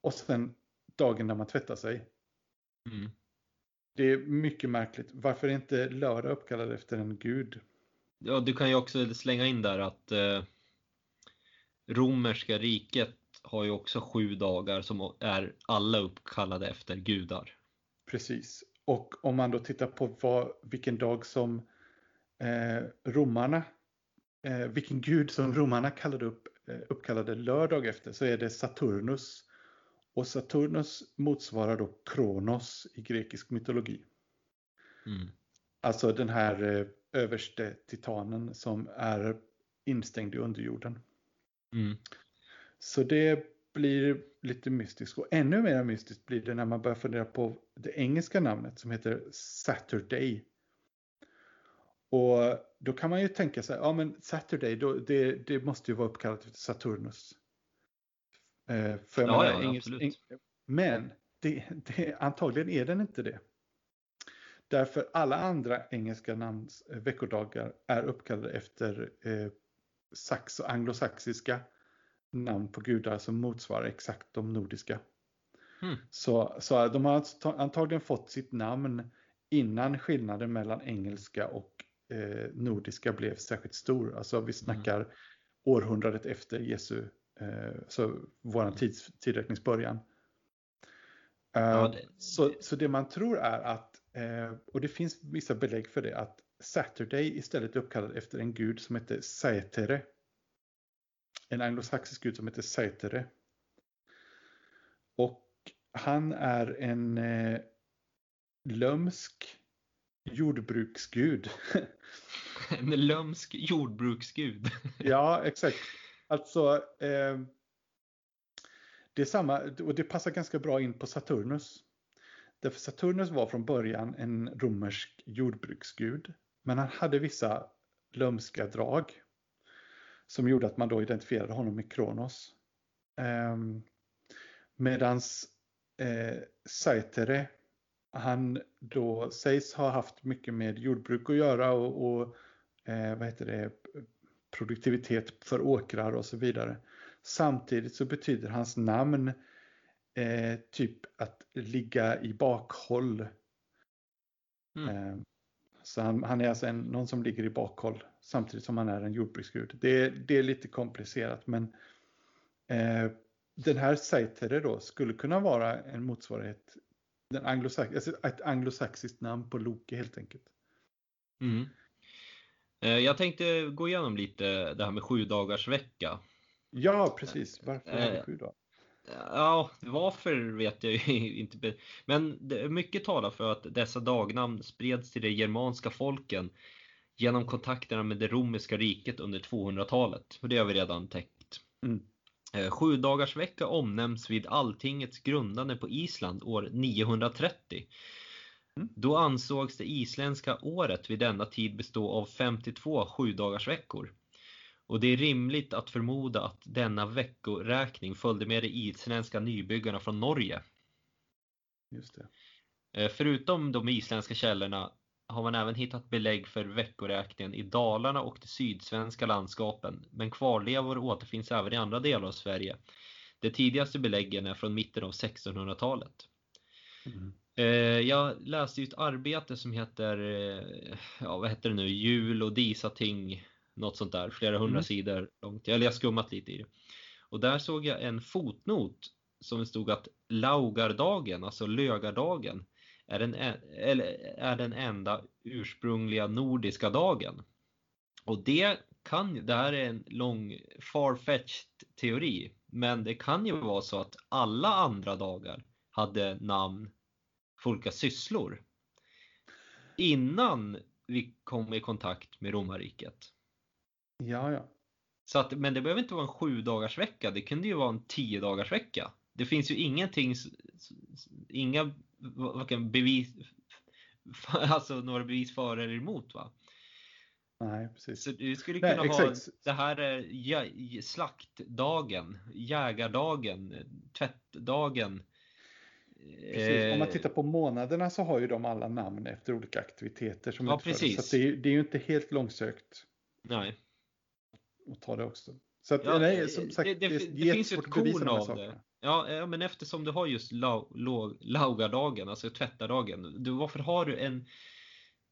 och sen dagen när man tvättar sig. Mm. Det är mycket märkligt. Varför är inte lördag uppkallad efter en gud? Ja, du kan ju också slänga in där att eh, romerska riket har ju också sju dagar som är alla uppkallade efter gudar. Precis. Och om man då tittar på vad, vilken dag som eh, romarna, eh, vilken gud som romarna kallade upp, eh, uppkallade lördag efter så är det Saturnus. Och Saturnus motsvarar då Kronos i grekisk mytologi. Mm. Alltså den här eh, överste titanen som är instängd i underjorden. Mm. Så det blir lite mystiskt och ännu mer mystiskt blir det när man börjar fundera på det engelska namnet som heter Saturday. Och då kan man ju tänka sig, ja men Saturday, då, det, det måste ju vara uppkallat efter Saturnus. Eh, för Ja, menar, ja, engels- absolut. eng- men det, det, antagligen är den inte det. Därför alla andra engelska namns eh, veckodagar är uppkallade efter eh, sax och anglosaxiska namn på gudar som motsvarar exakt de nordiska. Mm. Så, så de har alltså ta- antagligen fått sitt namn innan skillnaden mellan engelska och eh, nordiska blev särskilt stor. Alltså vi snackar århundradet efter Jesu, eh, så våran tids, tidräknings början. Eh, Ja, det- så, så det man tror är att, eh, och det finns vissa belägg för det, att Saturday istället uppkallad efter en gud som heter Saetere. En anglosaxisk gud som heter Saetere. Och han är en eh, lömsk jordbruksgud. En lömsk jordbruksgud. ja, exakt. Alltså, eh, det är samma, och det passar ganska bra in på Saturnus. Därför Saturnus var från början en romersk jordbruksgud. Men han hade vissa lömska drag. Som gjorde att man då identifierade honom med Kronos. Eh, medans eh, Saetere, han då sägs ha haft mycket med jordbruk att göra och, och eh, vad heter det, produktivitet för åkrar och så vidare. Samtidigt så betyder hans namn eh, typ att ligga i bakhåll. Mm. Eh, så han, han är alltså en, någon som ligger i bakhåll samtidigt som han är en jordbruksgud. Det, det är lite komplicerat men eh, den här Seitere då skulle kunna vara en motsvarighet, den anglosax, alltså ett anglosaxiskt namn på Loke helt enkelt. Mm. Eh, Jag tänkte gå igenom lite det här med sju dagars vecka. Ja, precis. Varför har vi Eh, sju dagar? Ja, varför vet jag ju inte. Men mycket talar för att dessa dagnamn spreds till de germanska folken genom kontakterna med det romerska riket under 200-talet. Och det har vi redan täckt. Mm. Eh, Sju dagars vecka omnämns vid alltingets grundande på Island år 930. Mm. Då ansågs det isländska året vid denna tid bestå av 52 sjudagarsveckor. Och det är rimligt att förmoda att denna veckoräkning följde med de isländska nybyggarna från Norge. Just det. Eh, Förutom de isländska källorna har man även hittat belägg för veckoräkningen i Dalarna och de sydsvenska landskapen, men kvarlevor återfinns även i andra delar av Sverige. De tidigaste beläggen är från mitten av 1600-talet. Mm. Eh, Jag läste ett arbete som heter, eh, ja vad heter det nu, Jul och Disating, något sånt där, flera hundra Mm. sidor långt. Eller jag har skummat lite i det. Och där såg jag en fotnot som det stod att Laugardagen, alltså lögardagen, är den, eller är den enda ursprungliga nordiska dagen. Och det kan, det här är en lång far-fetched teori, men det kan ju vara så att alla andra dagar hade namn för olika sysslor. Innan vi kom i kontakt med romarriket. Ja, ja. Så att, men det behöver inte vara en sju dagars vecka. Det kunde ju vara en tio dagars vecka. Det finns ju ingenting, inga varken bevis, alltså några bevis för eller emot va? Nej, precis. Så du skulle kunna Nej, ha det här ja, slaktdagen, jägardagen, tvättdagen. Precis. Om man tittar på månaderna så har ju de alla namn efter olika aktiviteter som ja, precis. Så det är, det är ju inte helt långsökt. Nej. Att ta det också. Så att, ja, nej, som sagt, det, det, det, det finns ju ett korn av det. Ja, ja, men eftersom du har just lau, laugardagen, alltså tvättardagen. Du, varför har du en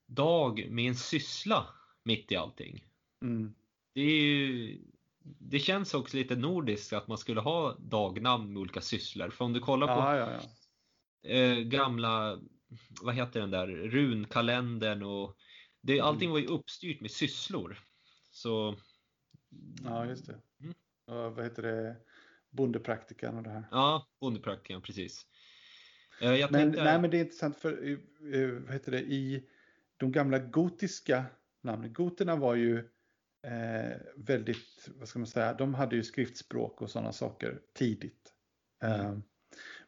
dag med en syssla mitt i allting? Mm. Det, är ju, det känns också lite nordiskt att man skulle ha dagnamn med olika sysslor. För om du kollar på ja, ja, ja. Eh, gamla, vad heter den där, runkalendern och det, allting var ju uppstyrt med sysslor. Så Ja, just det. Mm. Och vad heter det? Bondepraktikan och det här. Ja, bondepraktikan, precis. Eh, jag men, tänkte... Nej, men det är intressant för eh, vad heter det, i de gamla gotiska namnen. Goterna var ju eh, väldigt, vad ska man säga, de hade ju skriftspråk och sådana saker tidigt. Mm. Eh,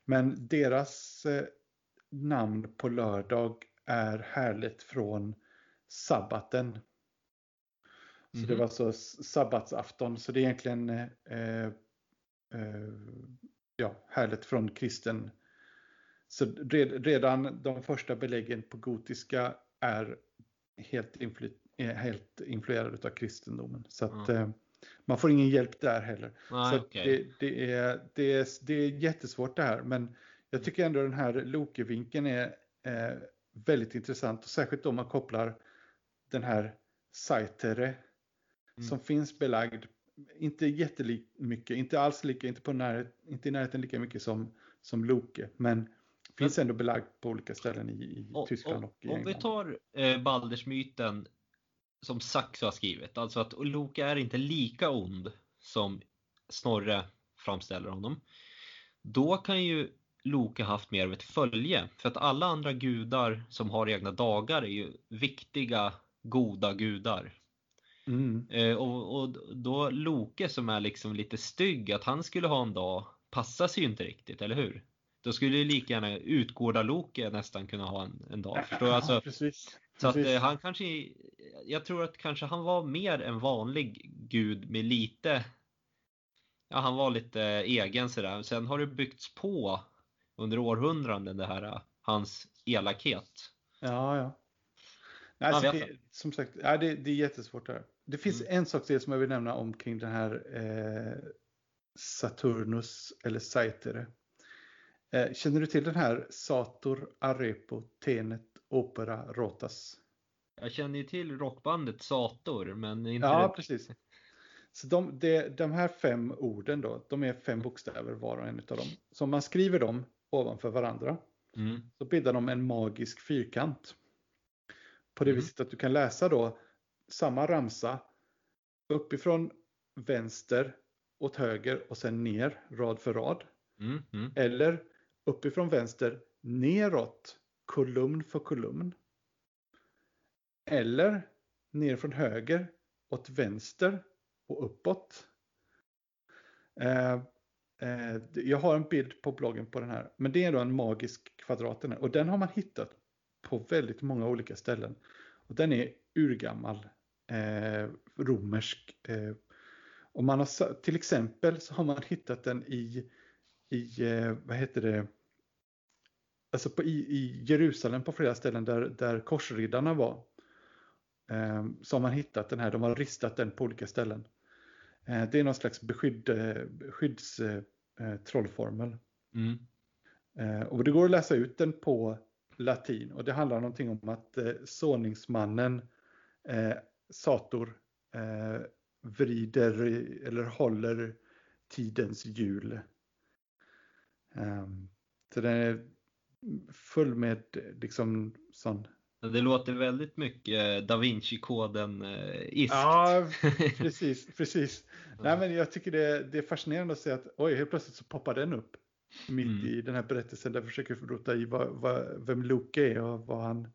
men deras eh, namn på lördag är härligt från sabbaten så mm. det mhm. var så sabbatsafton. Så det är egentligen eh, eh, ja, härligt från kristen. Så redan de första beläggen på gotiska är helt, influ helt influerade av kristendomen. Så att mm. eh, man får ingen hjälp där heller. Ah, så okay. det, det, är, det, är, det är jättesvårt det här. Men jag tycker ändå den här Lokevinkeln är eh, väldigt intressant. Och särskilt om man kopplar den här Saitere mm. som finns belagd. Inte jättemycket, inte alls lika, inte, på närhet, inte i närheten lika mycket som, som Loke. Men finns ändå belagd på olika ställen i, i och, Tyskland och, och i England. Om vi tar eh, Baldersmyten som Saxo har skrivit, alltså att Loke är inte lika ond som Snorre framställer honom. Då kan ju Loke haft mer av ett följe. För att alla andra gudar som har egna dagar är ju viktiga, goda gudar. Mm. Eh, och, och då Loke som är liksom lite stygg, att han skulle ha en dag passar sig ju inte riktigt, eller hur? Då skulle ju lika gärna Utgårda-Loke nästan kunna ha en, en dag. Förstår du? Alltså, precis. Så att eh, han kanske, jag tror att kanske han var mer en vanlig gud med lite, ja han var lite egen sådär. Sen har det byggts på under århundraden det här, hans elakhet. Ja, ja. Alltså, det, som sagt, det, det är jättesvårt det här. Det finns mm. en sak till som jag vill nämna omkring den här eh, Saturnus eller Saitere. Eh, känner du till den här Sator Arepo Tenet Opera Rotas? Jag känner ju till rockbandet Sator men inte Ja, det... precis. Så de, de, de här fem orden då, de är fem bokstäver var och en av dem. Så om man skriver dem ovanför varandra mm. så bildar de en magisk fyrkant. På det mm. viset att du kan läsa då samma ramsa uppifrån vänster åt höger och sen ner rad för rad. Mm, mm. Eller uppifrån vänster neråt kolumn för kolumn. Eller ner från höger åt vänster och uppåt. Eh, eh, jag har en bild på bloggen på den här. Men det är då en magisk kvadrat och den har man hittat på väldigt många olika ställen. Och den är urgammal eh, romersk. Eh, och man har, till exempel så har man hittat den i, i eh, vad heter det, alltså på, i, i Jerusalem på flera ställen där, där korsriddarna var. Eh, så har man hittat den här, de har ristat den på olika ställen. Eh, det är någon slags beskydd, eh, skyddstrollformel. Mm. och det går att läsa ut den på latin och det handlar någonting om att eh, såningsmannen eh, Sator eh, vrider eller håller tidens hjul. Um, så den är full med liksom sån det låter väldigt mycket Da Vinci-koden eh, Ja, precis, precis. Nej, men jag tycker det, det är fascinerande att se att oj, helt plötsligt så poppar den upp mitt mm. i den här berättelsen där vi försöker rota i vad, vad, vem Luke är och vad han,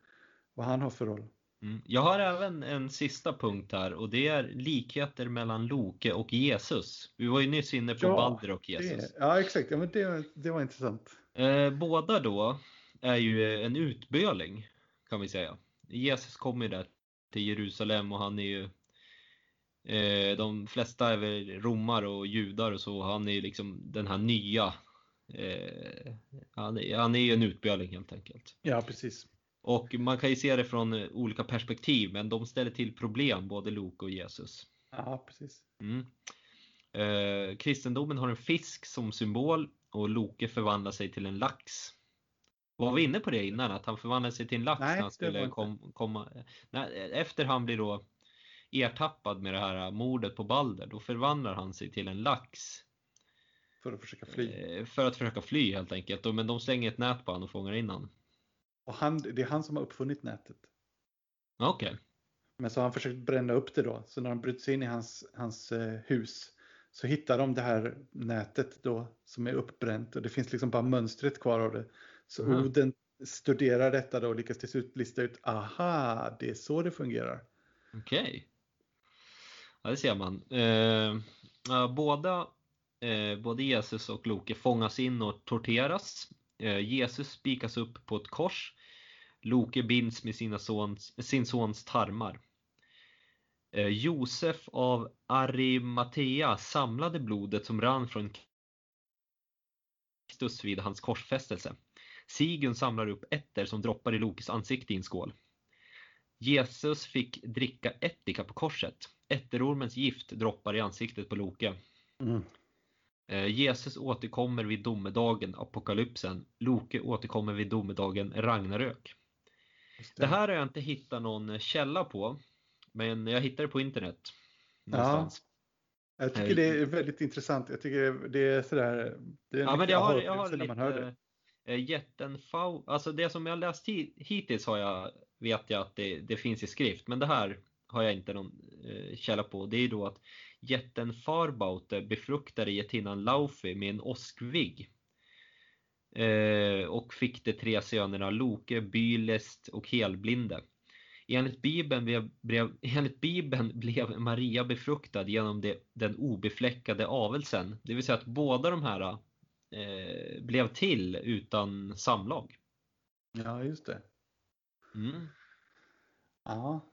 vad han har för roll. Mm. Jag har även en sista punkt här och det är likheter mellan Loke och Jesus. Vi var ju nyss inne på Ja, Balder och Jesus. Det, ja, exakt. Ja, men det, det var intressant. Eh, båda då är ju en utböling kan vi säga. Jesus kommer ju där till Jerusalem och han är ju eh, De flesta är väl romar och judar och så. Han är ju liksom den här nya eh, han, är, han är ju en utböling helt enkelt. Ja, precis. Och man kan ju se det från eh, olika perspektiv men de ställer till problem både Loke och Jesus. Ja, precis. Mm. Eh, kristendomen har en fisk som symbol och Loke förvandlar sig till en lax. Var vi inne på det innan? Att han förvandlar sig till en lax Nej, när han skulle kom, komma... Nej, efter han blir då ertappad med det här mordet på Balder, då förvandlar han sig till en lax. För att försöka fly. Eh, för att försöka fly helt enkelt. Men de slänger ett nät på honom och fångar in honom. Och han, det är han som har uppfunnit nätet. Okej. Men så har han försökt bränna upp det då. Så när de bryter sig in i hans, hans eh, hus så hittar de det här nätet då som är uppbränt och det finns liksom bara mönstret kvar av det. Så Mhm. Oden studerar detta då och lyckas till slut lista ut, aha, det är så det fungerar. Okej. Ja, det ser man. Eh, ja, båda, eh, både Jesus och Loke fångas in och torteras. Eh, Jesus spikas upp på ett kors. Loke binds med sina sons, sin sons tarmar. Eh, Josef av Arimatea samlade blodet som rann från Kristus vid hans korsfästelse. Sigun samlar upp ätter som droppar i Lokes ansikte i en skål. Jesus fick dricka ättika på korset. Ätterormens gift droppar i ansiktet på Loke. Mm. Eh, Jesus återkommer vid domedagen, apokalypsen. Loke återkommer vid domedagen, Ragnarök. Just Det här har jag inte hittat någon källa på, men jag hittade det på internet. Någonstans. Jag tycker det är väldigt intressant. Jag tycker det är sådär. Det är en Ja, men jag har, jag har när man hör det. lite eh, jättenfau... Alltså det som jag läst hi- hittills har jag, vet jag att det, det finns i skrift, men det här har jag inte någon eh, källa på. Det är då att jätten Farbaute befruktade jättinnan Laufi med en åskvigg. Eh, och fick de tre sönerna Loke, Bylest och Helblinde. Enligt Bibeln blev, blev, enligt Bibeln blev Maria befruktad genom det, den obefläckade avelsen. Det vill säga att båda de här eh, blev till utan samlag. Ja, just det. Mm. Ja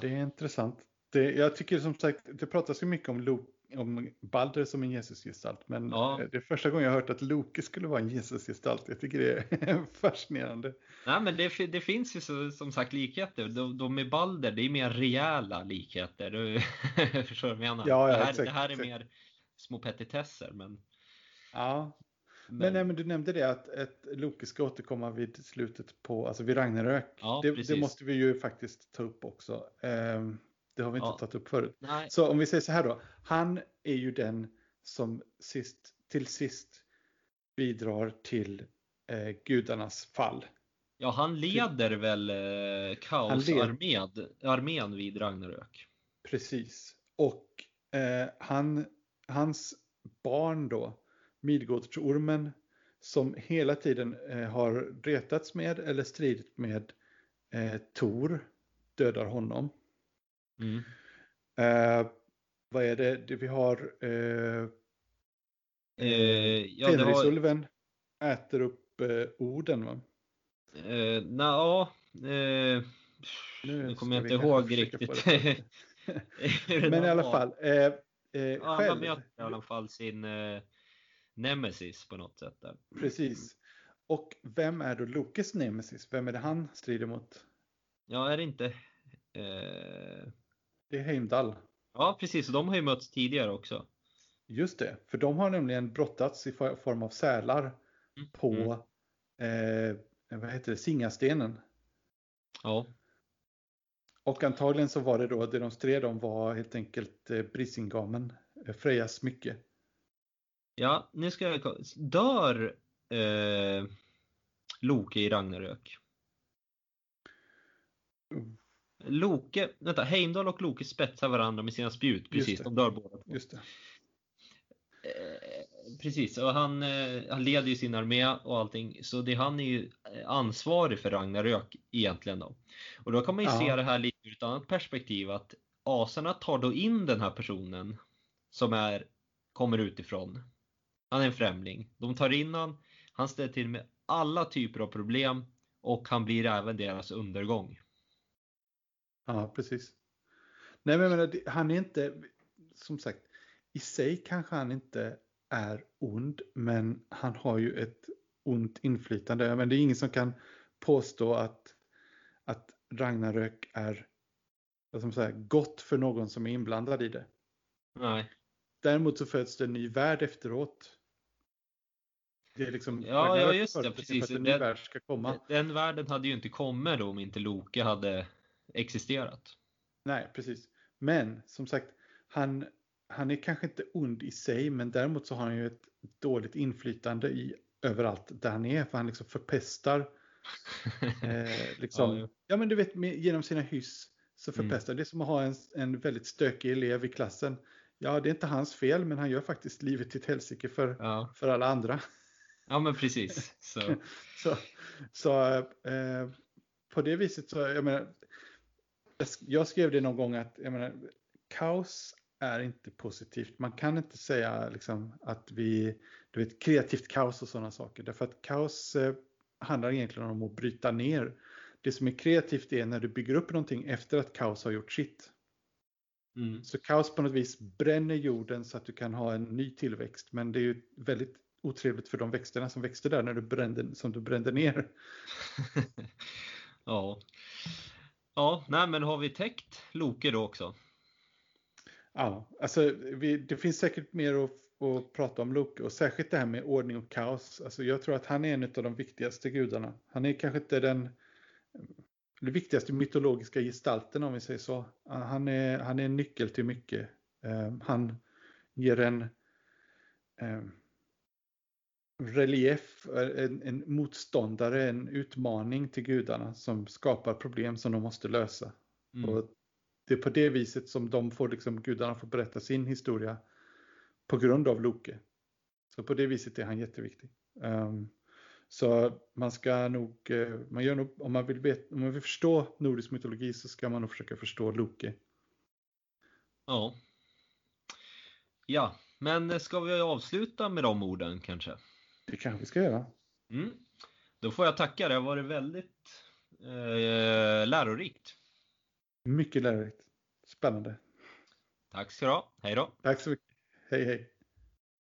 det är intressant. Det, jag tycker som sagt, det pratas ju mycket om, Lo, om Balder som en Jesusgestalt, men Ja. det är första gången jag har hört att Loke skulle vara en Jesusgestalt. Jag tycker det är fascinerande. Nej men det, det finns ju så, som sagt likheter. De, de med Balder, det är mer rejäla likheter. Du förstår vad jag menar? Ja, ja, det, här, exakt, det här är mer små petitesser. Men, Ja, men, men, nej, men du nämnde det att ett Loke ska återkomma vid slutet på, alltså vid Ragnarök. Ja, det, det måste vi ju faktiskt ta upp också. Ehm, det har vi inte Ja. tagit upp förut. nej, Så om vi säger så här då. Han är ju den som sist, till sist bidrar till eh, gudarnas fall. ja, han leder väl eh, kaosarmén armén vid Ragnarök. Precis. Och eh, han, hans barn då, Midgårdsormen, som hela tiden eh, har retats med eller stridit med eh, Tor, dödar honom. Mm. Eh, vad är det? det vi har eh, Eh, ja, det har, Fenrisulven äter upp eh, Oden va? eh, na, ja, eh, nu kommer jag inte ihåg riktigt. Men i alla fall. Eh, eh, Ja, han själv, möter i alla fall sin eh, nemesis på något sätt där. precis. Och vem är då Lokes nemesis? Vem är det han strider mot? Ja, är det inte... Eh... Det är Heimdall. Ja, precis. Och de har ju mötts tidigare också. Just det, för de har nämligen brottats i for- form av sälar Mm. på eh, vad heter det, Singastenen. Ja. Och antagligen så var det då det de stred om var helt enkelt eh, Brisingamen, eh, Frejas smycke. Ja, nu ska jag... Dör eh... Loke i Ragnarök? Loke, vänta, Heimdall och Loke spetsar varandra med sina spjut. Precis, de dör båda. Just det. Eh, precis, och han, eh, han leder ju sin armé och allting, så det, han är ju ansvarig för Ragnarök egentligen då. Och då kan man ju Ja. se det här lite ur ett annat perspektiv, att asarna tar då in den här personen som är, kommer utifrån. Han är en främling. De tar in han, han ställer till med alla typer av problem och han blir även deras undergång. Ja, precis. Nej, men jag menar, han är inte, som sagt, i sig kanske han inte är ond, men han har ju ett ont inflytande. Men det är ingen som kan påstå att, att Ragnarök är man säga, gott för någon som är inblandad i det. Nej. Däremot så föds det en ny värld efteråt. Det är liksom, Ja, ja, just det, precis. För att en ny Det- värld ska komma. Den världen hade ju inte kommit då om inte Loke hade existerat. Nej, precis. Men som sagt, han, han är kanske inte ond i sig, men däremot så har han ju ett dåligt inflytande i överallt där han är, för han liksom förpestar. Eh, liksom, Ja, ja, men du vet, med, genom sina hyss så Mm. förpestar. Det är som att ha en, en väldigt stökig elev i klassen. Ja, det är inte hans fel, men han gör faktiskt livet till ett helsike för, Ja. för alla andra. ja, men precis. Så, Så, så eh, på det viset så, jag menar, jag sk- jag skrev det någon gång att jag menar, kaos är inte positivt. Man kan inte säga liksom, att vi, du vet, kreativt kaos och sådana saker. Därför att kaos eh, handlar egentligen om att bryta ner. Det som är kreativt är när du bygger upp någonting efter att kaos har gjort sitt. mm. Så kaos på något vis bränner jorden så att du kan ha en ny tillväxt. Men det är ju väldigt otrevligt för de växterna som växte där när du brände, som du brände ner. ja. Ja, nej men har vi täckt Loke då också? Ja, alltså vi, det finns säkert mer att, att prata om Loke och särskilt det här med ordning och kaos. Alltså jag tror att han är en av de viktigaste gudarna. Han är kanske inte den, den viktigaste mytologiska gestalten om vi säger så. Han är, han är en nyckel till mycket. Eh, han ger en eh, relief, en, en motståndare, en utmaning till gudarna som skapar problem som de måste lösa. Mm. Och det är på det viset som de får, liksom, gudarna får berätta sin historia på grund av Loke. Så på det viset är han jätteviktig. Ehm, så man ska nog, eh, man gör nog, om man vill, veta, om man vill förstå nordisk mytologi så ska man nog försöka förstå Loke. Ja. Ja, men ska vi avsluta med de orden kanske? Det kanske vi ska göra. Mm. Då får jag tacka, det har varit väldigt eh, lärorikt. Mycket lärorikt. Spännande. Tack ska du ha, hej då! Tack så mycket. Hej hej.